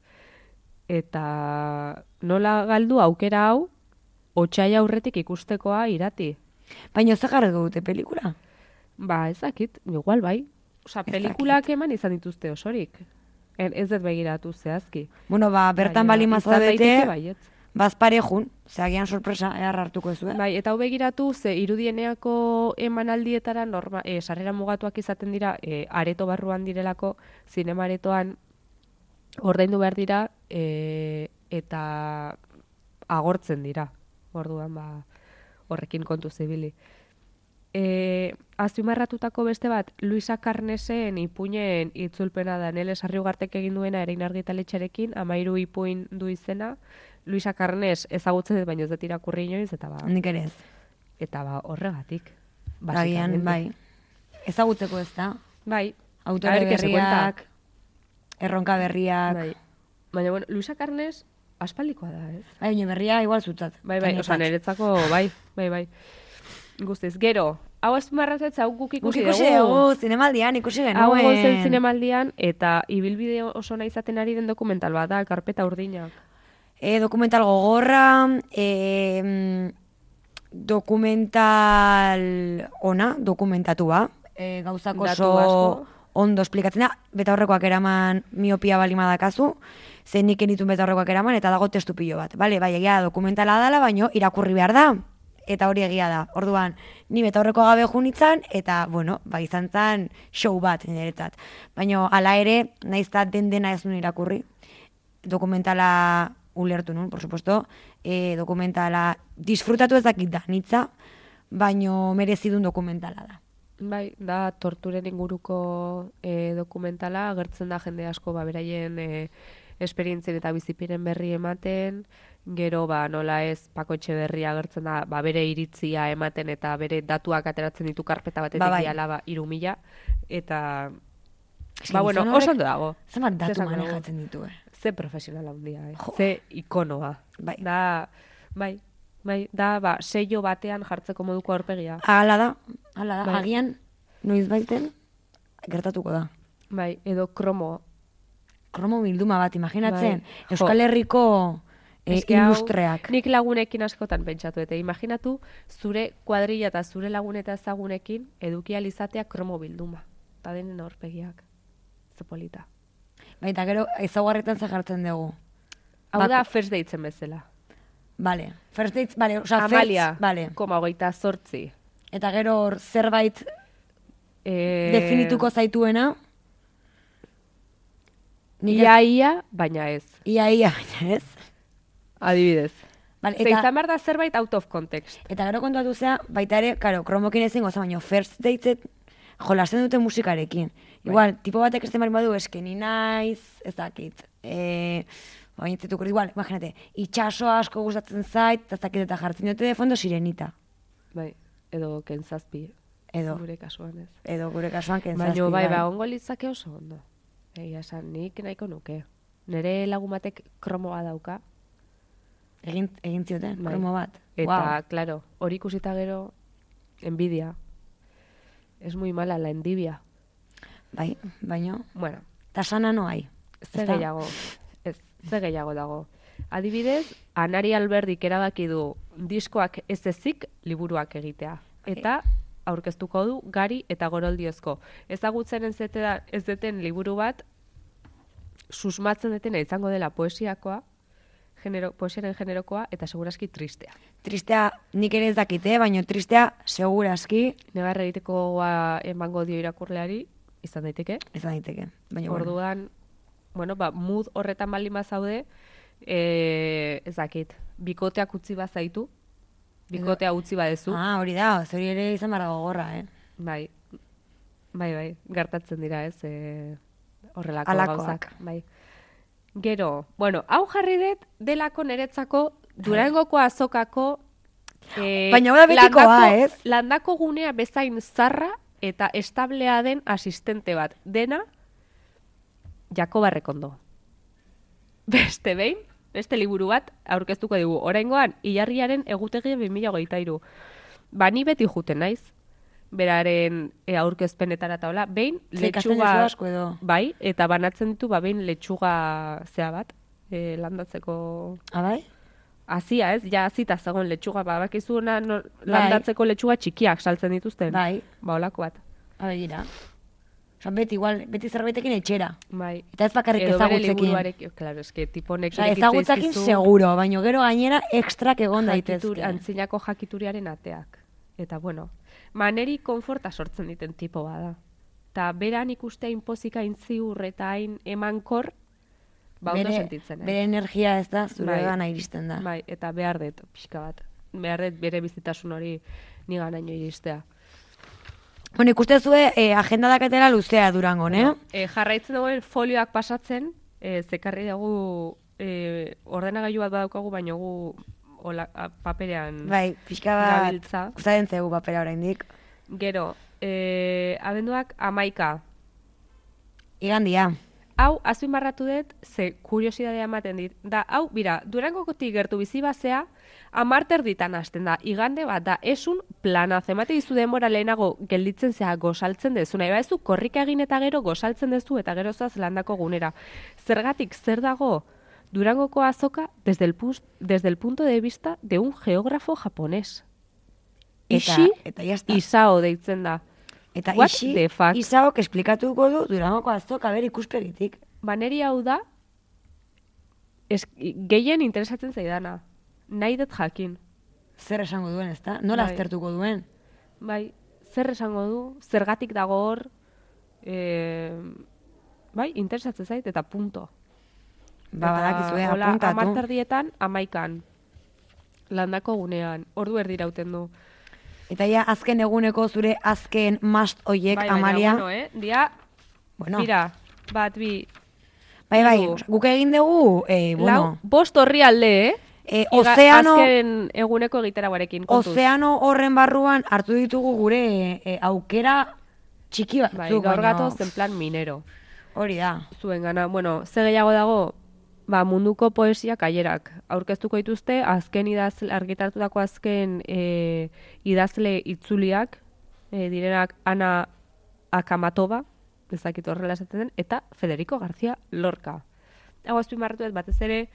eta nola galdu aukera hau, otxaila aurretik ikustekoa irati. Baina ze jarri dute pelikula? Ba, ez dakit, igual bai. Osa, pelikulak eman izan dituzte osorik. En, ez dut begiratu zehazki. Bueno, ba, bertan Baina bali izan mazadete, daiteke baietz. bazparejun, ze agian sorpresa, ehar hartuko ez zuen. Bai, eta hau begiratu, ze irudieneako emanaldietara norma, e, sarrera mugatuak izaten dira, e, areto barruan direlako, zinema aretoan ordaindu behar dira, e, eta agortzen dira. Orduan, ba, horrekin kontu zibili. E, azpimarratutako beste bat, Luisa Carnesen ipuinen itzulpena da, nele sarriugartek egin duena erein argitaletxarekin, amairu ipuin du izena, Luisa Carnes ezagutzen dut, baina ez dut irakurri inoiz, eta ba, Nik ere ez. eta ba horregatik. Agian, basikamente. bai. Ezagutzeko ez da. Bai. Autore berriak, erronka berriak. Bai. Baina, bueno, Luisa Carnes aspaldikoa da, ez? Bai, baina berria igual zutzat. Bai, bai, osa, niretzako, bai, bai, bai. Guztiz, gero, hau azpimarratzen hau guk ikusi ikusi dugu, zinemaldian ikusi genuen. Hau egon zen zinemaldian, eta ibilbide oso nahi izaten ari den dokumental bat da, karpeta urdinak. E, dokumental gogorra, e, dokumental ona, dokumentatua. E, gauzak oso ondo esplikatzen da, beta horrekoak eraman miopia balima dakazu, zen nik enitun beta horrekoak eraman, eta dago testu pilo bat. Bale, bai, egia dokumentala dala, baino irakurri behar da, eta hori egia da. Orduan, ni beta horreko gabe junitzan, eta, bueno, ba, izan zen show bat, niretzat. Baina, hala ere, naiz eta den dena ez nuen irakurri, dokumentala ulertu nun, por supuesto, e, dokumentala disfrutatu ez dakit da, nitza, baino merezidun dokumentala da. Bai, da torturen inguruko e, dokumentala, agertzen da jende asko ba, beraien e, esperientzien eta bizipiren berri ematen, gero ba, nola ez Pako Etxeberria agertzen da ba, bere iritzia ematen eta bere datuak ateratzen ditu karpeta batetik Ba, bai. diala ba, iru mila, eta Eske ba, bueno, oso ondo dago. Zenbat datu manejatzen ditu, eh? Ze profesional handia, eh? Jo. Ze ikonoa. Bai. Da, bai, bai, da, ba, seio batean jartzeko moduko aurpegia. Hala da, hala da, Bai. agian noiz baiten gertatuko da. Bai, edo kromo. Kromo bilduma bat, imaginatzen, Bai. Euskal Herriko e, Eske hau, ilustreak. Nik lagunekin askotan pentsatu, eta imaginatu zure kuadrilla eta zure lagun eta ezagunekin eduki alizatea kromo bilduma. Eta denen aurpegiak. Ze polita. Baita gero, ezaugarretan zagartzen dugu. Hau Bako- da first datesen bezala. Vale, first dates, vale, osea, Amalia, first, vale. koma hogeita zortzi. Eta gero hor zerbait E, definituko zaituena, nik ez- Ia, ia, baina ez. ia, ia, baina ez. Adibidez. Vale, Ze eta, izan behar da zerbait out of context. eta gero kontuatu zea, baita ere, karo, kromokin ezin goza, baina first dateset jolasten dute musikarekin. Igual, tipo batek esten bari badu, eske ni naiz, ez dakit. E, baina zituko, igual, imagínate, itxaso asko gustatzen zait, ez dakit eta jartzen dute de fondo sirenita. Bai, edo kentzazpi. Edo, Gure kasuan ez. edo gure kasuan kentzazpi. Baina bai, ba, ongo litzake oso ondo. Egia esan, nik nahiko nuke. Nere lagun batek kromoa dauka, Egin, egin zioten, Bai. kromo bat. eta, Wow. claro, hori ikusita gero, envidia. es muy mala la endibia. Bai, baino, Bueno, ta sana no hai. ze gehiago, ez, ze gehiago dago. Adibidez, Anari Alberdik erabaki du diskoak ez ezik liburuak egitea. Eta aurkeztuko du gari eta goroldiozko. Ezagutzen ez ez deten liburu bat susmatzen detena izango dela poesiakoa, genero, poesiaren generokoa eta seguraski tristea. Tristea nik ere ez dakite, baino tristea seguraski Negar egiteko gogoa emango dio irakurleari, izan daiteke. ez daiteke. Baina. Orduan, bueno, ba, mood horretan baldin bazaude, e, ez dakit, bikoteak utzi bazaitu, bikotea utzi badezu, Ah, hori da, hori ere izan barra gogorra, eh? bai, bai, bai, gertatzen dira ez, e, horrelako Halakoak. gauzak, bai. Gero, bueno, hau jarri dut delako niretzako Durangoko azokako e, Baina da betikoa, landako, ez? landako gunea bezain zarra eta establea den asistente bat. Dena, Jakoba Rekondo. Beste behin, beste liburu bat aurkeztuko dugu. Oraingoan Ilarriaren egutegi 2023. Ba ni beti juten naiz. Beraren e, aurkezpenetara eta hola, behin letxuga asko edo. bai, eta banatzen ditu ba behin letxuga zea bat, e, landatzeko Ah, bai? Azia, ez? Ja, azita zegoen letxuga, ba, bakizu na, no, landatzeko letxuga txikiak saltzen dituzten. Bai. Ba, olako bat. Ah, begira. Osa, beti, igual, beti zerbaitekin etxera. Bai. Eta ez bakarrik Edo ezagutzekin. liburuarekin, claro, eske tipo honek Osa, dizkizu seguro, baino gero gainera ekstrak egon jakitur- daitezke. Antzinako jakituriaren ateak. Eta, bueno, maneri konforta sortzen diten tipo bada. Ta beran ikustea inpozika hain ziur eta hain emankor, ba, ondo bere, sentitzen. naiz. bere energia ez da, zure Bai. gana iristen da. Bai, eta behar dut, pixka bat. Behar dut bere bizitasun hori niganaino iristea. Bueno, ikuste zue, eh, agenda dakatela luzea durango, ne? E, jarraitzen dagoen folioak pasatzen, e, zekarri dugu e, ordenagailu bat badaukagu, baina gu hola, a, paperean Bai, pixka bat, gabiltza. gustatzen zegu papera oraindik. Gero, e, abenduak amaika. Igandia. Hau, azpimarratu dut, ze kuriosidadea ematen dit. Da, hau, bira, durangokotik gertu bizi bazea, amarter ditan hasten da. Igande bat da, esun plana, zemate dizu denbora lehenago gelditzen zea gosaltzen dezu. Nahi baezu, korrika egin eta gero gosaltzen dezu eta gero zoaz landako gunera. Zergatik, zer dago Durangoko azoka desde el, pus- desde el punto de vista de un geógrafo japonés. Eta, Ishi eta jazta. Isao deitzen da. Eta What isi, the fuck? Isaok esplikatuko du durangoko azoka ber ikuspegitik. Baneri hau da, es, gehien interesatzen zaidana. Nahi dut jakin. Zer esango duen, ezta? Nola Bai. aztertuko duen? Bai, zer esango du, zergatik dago hor, e, bai, interesatzen zait, eta punto. Ba, badakizue, apuntatu. amarterdietan, amaikan. Landako gunean, ordu erdirauten du. Eta ja, azken eguneko zure azken mast oiek, bai, Amalia. bueno, eh? Dia, Bueno, mira, bat, bi, bai, bai, guk egin dugu, eh, lau, bueno, bost horri alde, eh? eh, Iga- ozeano, Azken eguneko egiteragoarekin, kontuz. ozeano horren barruan hartu ditugu gure eh, aukera txiki batzuk. Bai, gaur gatoz en plan minero. Hori da. zuen gana. Bueno, ze gehiago dago, ba, munduko poesia kaierak. Aurkeztuko dituzte, azken idazle, argitartutako azken e, idazle itzuliak, e, direnak Ana Akamatova, ezakit horrela esaten den, eta Federico García Lorca. Hau azpimarratu ez batez ere,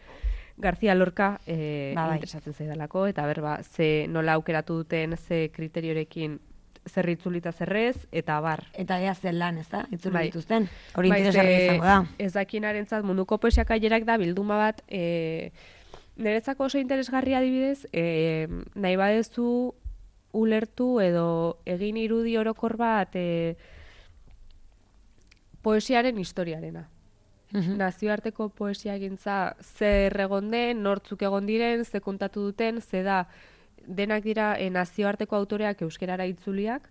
García Lorca e, Ba, bai. interesatzen zaidalako, eta berba, ze nola aukeratu duten, ze kriteriorekin zer itzulita zerrez, eta bar. Eta ea zen lan, ez da? Itzuli Bai. dituzten. Hori Bai, izango da. Ez dakinarentzat munduko poesia kailerak da bilduma bat, e, niretzako oso interesgarria adibidez, e, nahi badezu ulertu edo egin irudi orokor bat e, poesiaren historiarena. Mhm. Nazioarteko poesia egintza zer egon den, nortzuk egon diren, ze kontatu duten, ze da denak dira e, nazioarteko autoreak euskerara itzuliak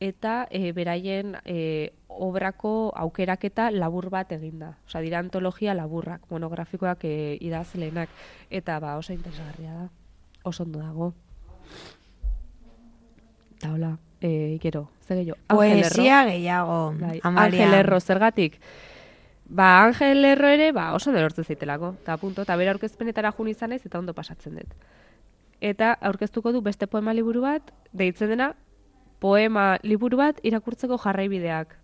eta e, beraien e, obrako aukeraketa labur bat eginda. Osea, dira antologia laburrak, monografikoak e, idazlenak eta ba oso interesgarria da. Oso ondo dago. Eta hola, e, gero, ze gehiago? Poesia gehiago, Bai. Angel Erro, zergatik? Ba, Angel Erro ere, ba, oso nerortzen zaitelako. Eta punto, eta bere aurkezpenetara jun izan naiz eta ondo pasatzen dut. Eta aurkeztuko du beste poema liburu bat, deitzen dena, poema liburu bat irakurtzeko jarraibideak.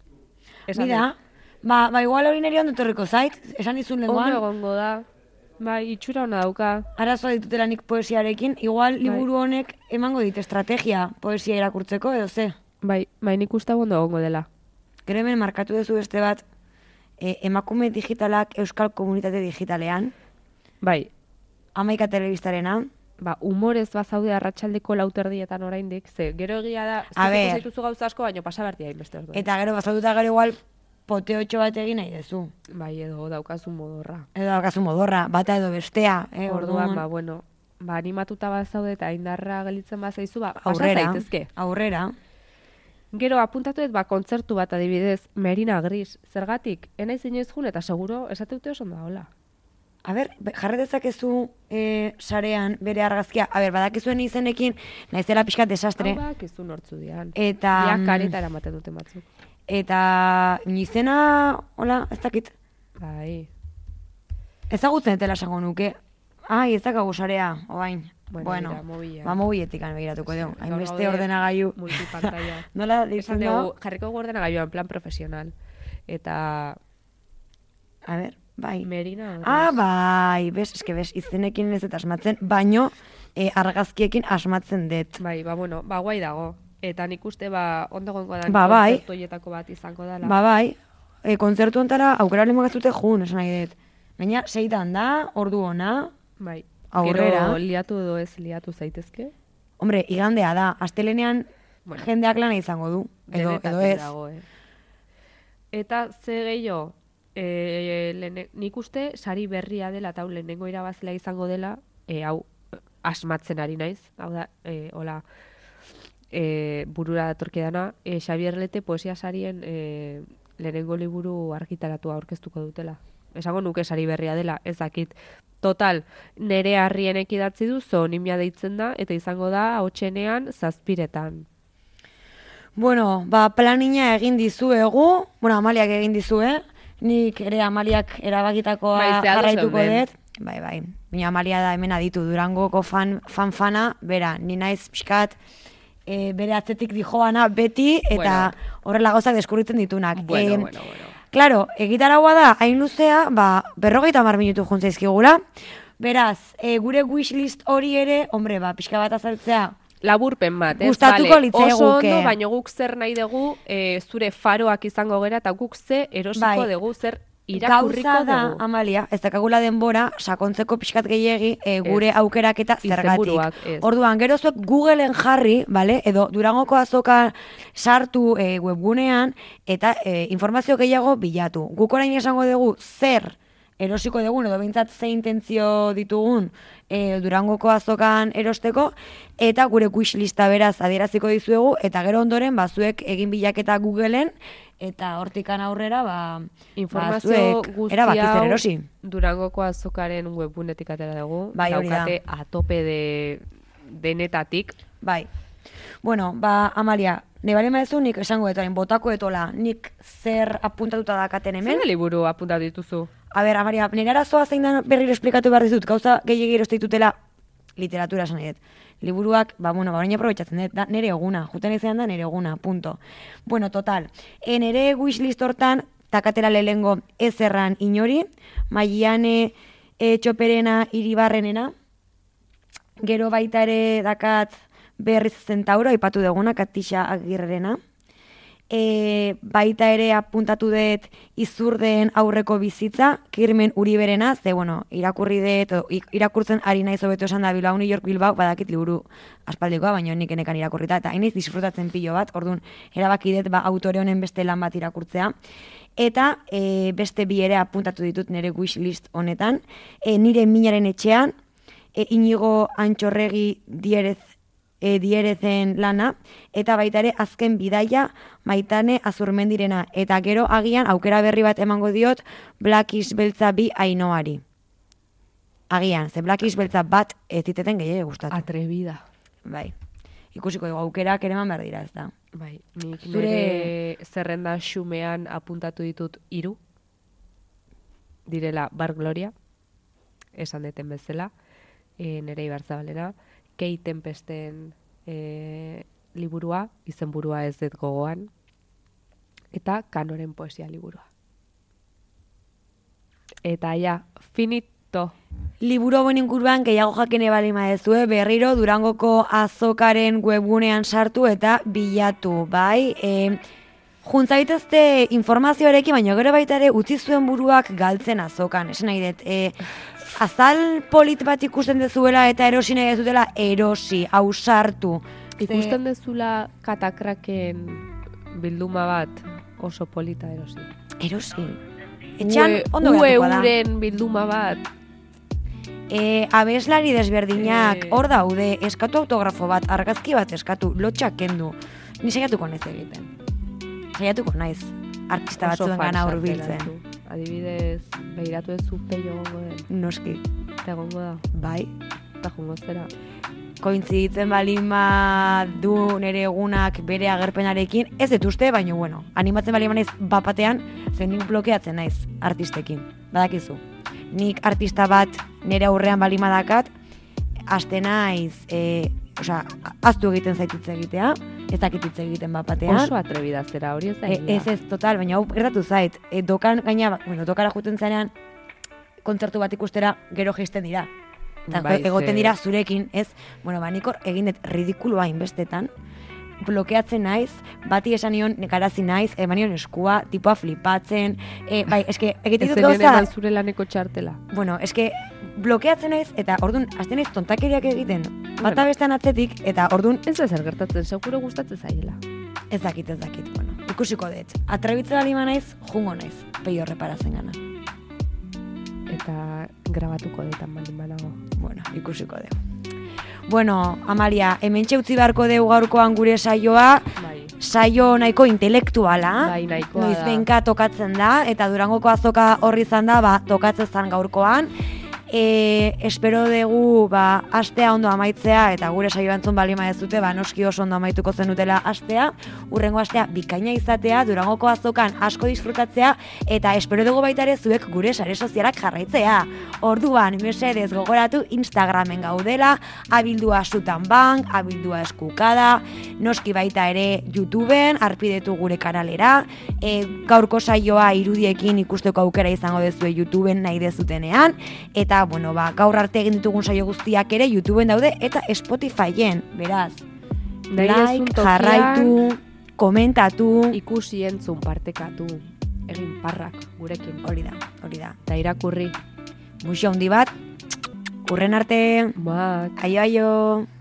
Esan Mira, ba, ba igual hori niri ondo etorriko zait, esan izun dut, ondo lenguan, egongo da. Bai, itxura ona dauka. arazoa ditutela nik poesiarekin, igual liburu honek emango dit estrategia poesia irakurtzeko, edo ze. Bai, bai nik uste ondo egongo dela. Gero hemen markatu duzu beste bat, e, emakume digitalak euskal komunitate digitalean, Bai, amaika telebistarena, ba, humorez bazaude arratsaldeko lauterdietan oraindik, ze gero egia da, zaituzu gauza asko, baino pasa bertia hainbeste ordu. eta gero bazaututa gero igual poteotxo bat egin nahi duzu. Bai, edo daukazu modorra. Edo daukazu modorra, bata edo bestea, eh, Orduan, ba, bueno, ba, animatuta bazaude eta indarra gelditzen bazaizu, ba, aurrera, zaitezke. aurrera. Gero apuntatu dut, ba, kontzertu bat adibidez, Merina Gris, zergatik, enaiz inoiz jun eta seguro esate oso da, hola. A ber, be- jarri dezakezu e, sarean bere argazkia. A ber, badakizuen izenekin, naizela pixkat desastre. Hau bak, izu nortzu dian. Eta, Ja, mm, kareta eramaten dute batzuk. Eta izena, hola, ez dakit, Bai, ezagutzen etela esango nuke. Ai, ez dakagu sarea, oain. Bueno, Bueno, mira, mobilean. ba mobiletik begiratuko dugu. Hainbeste ordenagailu. multipantalla. *laughs* Nola ditzen dugu, jarriko gordena en plan profesional. Eta A ber, bai. Merina Gris. Ah, bai, bez, eske bez, izenekin ez dut asmatzen, baino e, argazkiekin asmatzen dut. Bai, ba, bueno, ba, guai dago. Eta nik uste, ba, ondo gongo da, Ba, bai. bat izango dela. Ba, bai, e, kontzertu ontara aukera lehen magatzute jun, esan nahi dut. Baina, seitan da, ordu ona, Bai. Aurrera. Gero liatu edo ez liatu zaitezke. hombre, igandea da, astelenean Bueno. jendeak lana izango du, edo, edo ez. Dago, eh. Eta ze gehiago, e, lehene, nik uste sari berria dela eta lehenengo irabazlea izango dela, e, hau asmatzen ari naiz, hau da, e, hola, e, burura datorki dana, e, Xabier Lete poesia sarien e, lehenengo liburu argitaratua aurkeztuko dutela. Esango nuke sari berria dela, ez dakit. Total, nere harrienek idatzi du, zoonimia deitzen da, eta izango da, hotxenean, zazpiretan. Bueno, ba, planina egin dizuegu, bueno, amaliak egin dizue, nik ere amaliak erabakitakoa Bai, jarraituko dut. Bai, bai. Baina amalia da hemen aditu Durangoko fan, fan fana, bera, ni naiz pixkat, e, bere atzetik dijoana beti, eta horrela gauzak deskurritzen ditunak. Bueno, Em, bueno, bueno. Claro, egitaragua da, hain luzea, ba, berrogeita mar minutu juntzaizkigula. Beraz, e, gure wishlist hori ere, hombre, ba, pixka bat azaltzea, Laburpen bat, ez? Gustatuko Bale, litzaiguke. Oso ondo, baina guk zer nahi dugu, e, zure faroak izango gera, eta guk ze erosiko Bai. dugu, zer irakurriko Gauza da, dugu. Amalia, ez dakagula denbora, sakontzeko pixkat gehiegi e, gure Ez. aukerak eta zergatik. Izenburuak, ez. Orduan, gero zuek Googleen jarri, bale, edo Durangoko azoka sartu e, webgunean, eta e, informazio gehiago bilatu. Guk orain esango dugu zer erosiko dugun, edo behintzat ze intentzio ditugun e, Durangoko azokan erosteko, eta gure wishlista beraz adieraziko dizuegu, eta gero ondoren, ba, zuek egin bilaketa Googleen, eta hortikan aurrera, ba, Informazio ba, zuek guzti erabaki zer hau erosi. Durangoko azokaren webgunetik atera dugu. Bai. Daukate atope de denetatik. Bai. Bueno, ba, Amalia, ne bali maezu nik esango detoren, botako etola, nik zer apuntatuta dakaten hemen. Zer liburu apuntatu dituzu? A ber, Amalia, nire arazoa zein da berriro esplikatu behar dizut, gauza gehiagi eroste ditutela literatura esan dut. Liburuak, ba, bueno, ba, orain aprobetxatzen dut, da, nire eguna, juten izan da nire eguna, punto. Bueno, total, e, nire wishlist hortan, takatera lehengo ez erran inori, maiane e, txoperena iribarrenena, gero baita ere dakat berriz zentauro, aipatu duguna, katixa agirrerena, e, baita ere apuntatu dut izurden aurreko bizitza, kirmen uriberena, ze, bueno, irakurri dut, irakurtzen ari naiz hobeto esan da Bilbao, New York, Bilbao, badakit liburu aspaldikoa, baina nik enekan irakurrita, eta hainez disfrutatzen pilo bat, orduan, erabaki dut, ba, autore honen beste lan bat irakurtzea. Eta e, beste bi ere apuntatu ditut nire wishlist honetan, e, nire minaren etxean, e, inigo antxorregi dierez e, dierezen lana, eta baita ere azken bidaia maitane azurmendirena. Eta gero agian aukera berri bat emango diot Blackish beltza bi ainoari. Agian, ze Blackish beltza bat ez diteten gehiago gustatu. Atrevida. Bai. Ikusiko dugu aukerak ere eman behar dira, ez da. Bai, nik Zure- zerrenda xumean apuntatu ditut hiru direla Bar Gloria, esan deten bezala, e, nire ibarzabalena, Kei Tempesten e, liburua, izenburua ez dut gogoan, eta kanoren poesia liburua. Eta ja, finito. Liburu hauen inguruan gehiago jakene bali maezue, berriro Durangoko azokaren webgunean sartu eta bilatu, bai? E, Juntza bitezte informazioarekin, baina gero baita ere utzi zuen buruak galtzen azokan. Esan nahi dut, e, azal polit bat ikusten dezuela eta erosi nahi dezutela erosi, ausartu. Ikusten dezula katakraken bilduma bat oso polita erosi. Erosi. Etxan, ondo ue uren bilduma bat. E, abeslari desberdinak, Eh. hor daude, eskatu autografo bat, argazki bat eskatu, lotxak kendu. Ni saiatuko naiz egiten. Saiatuko naiz, artista batzuen gana zu. Adibidez, behiratu ez zu peio gongo den. Noski, Eta egongo da, bai. eta jongo zera. Kointziditzen balima du nere egunak bere agerpenarekin, ez dut uste, baina bueno, animatzen balima naiz bapatean, zen nik blokeatzen naiz artistekin, badakizu. Nik artista bat nere aurrean balima dakat, aste naiz, e, osea, aztu egiten zaititz egitea, ez dakit hitz egiten bapatean. Oso atrebida zera, hori ez da E, ez ez, total, baina hau gertatu zait. E, dokan, gaina, bueno, dokara juten zanean, kontzertu bat ikustera gero jaisten dira. Eta Bai, egoten dira zurekin, ez? Bueno, ba, nik hor egin dut ridikuloa inbestetan, blokeatzen naiz, bati esan nion nekarazi naiz, eman nion eskua, tipoa flipatzen, e, bai, eske, egiten Ez dut gauza, eman zure laneko txartela. bueno, eske, blokeatzen naiz, eta ordun hasten naiz tontakeriak egiten, bata Bueno. bestean atzetik, eta ordun Ez da zer gertatzen, seguro gustatzen zaiela. Ez dakit, ez dakit, bueno, ikusiko dut. Atrebitze bali naiz, jungo naiz, peio reparatzen gana. Eta grabatuko detan baldin banago. Bueno, ikusiko dugu. Bueno, Amalia, hemen utzi beharko dugu gaurkoan gure saioa, Bai. saio nahiko intelektuala, Bai, nahikoa noiz da. behinka tokatzen da, eta durangoko azoka horri izan da, ba, tokatzen zan gaurkoan. E, espero dugu ba, astea ondo amaitzea eta gure saio entzun balima ez dute, ba, noski oso ondo amaituko zenutela astea, urrengo astea bikaina izatea, durangoko azokan asko disfrutatzea eta espero dugu baita ere zuek gure sare sozialak jarraitzea. Orduan, mesedez gogoratu Instagramen gaudela, abildua sutan bank, abildua eskukada, noski baita ere YouTubeen, arpidetu gure kanalera, e, gaurko saioa irudiekin ikusteko aukera izango dezue YouTubeen nahi dezutenean, eta, bueno, ba, gaur arte egin ditugun saio guztiak ere YouTubeen daude, eta Spotifyen, beraz, like, jarraitu, komentatu, ikusi entzun partekatu, egin parrak gurekin. hori da, hori da. Eta irakurri. Muxo handi bat, urren arte, Mak. aio aio.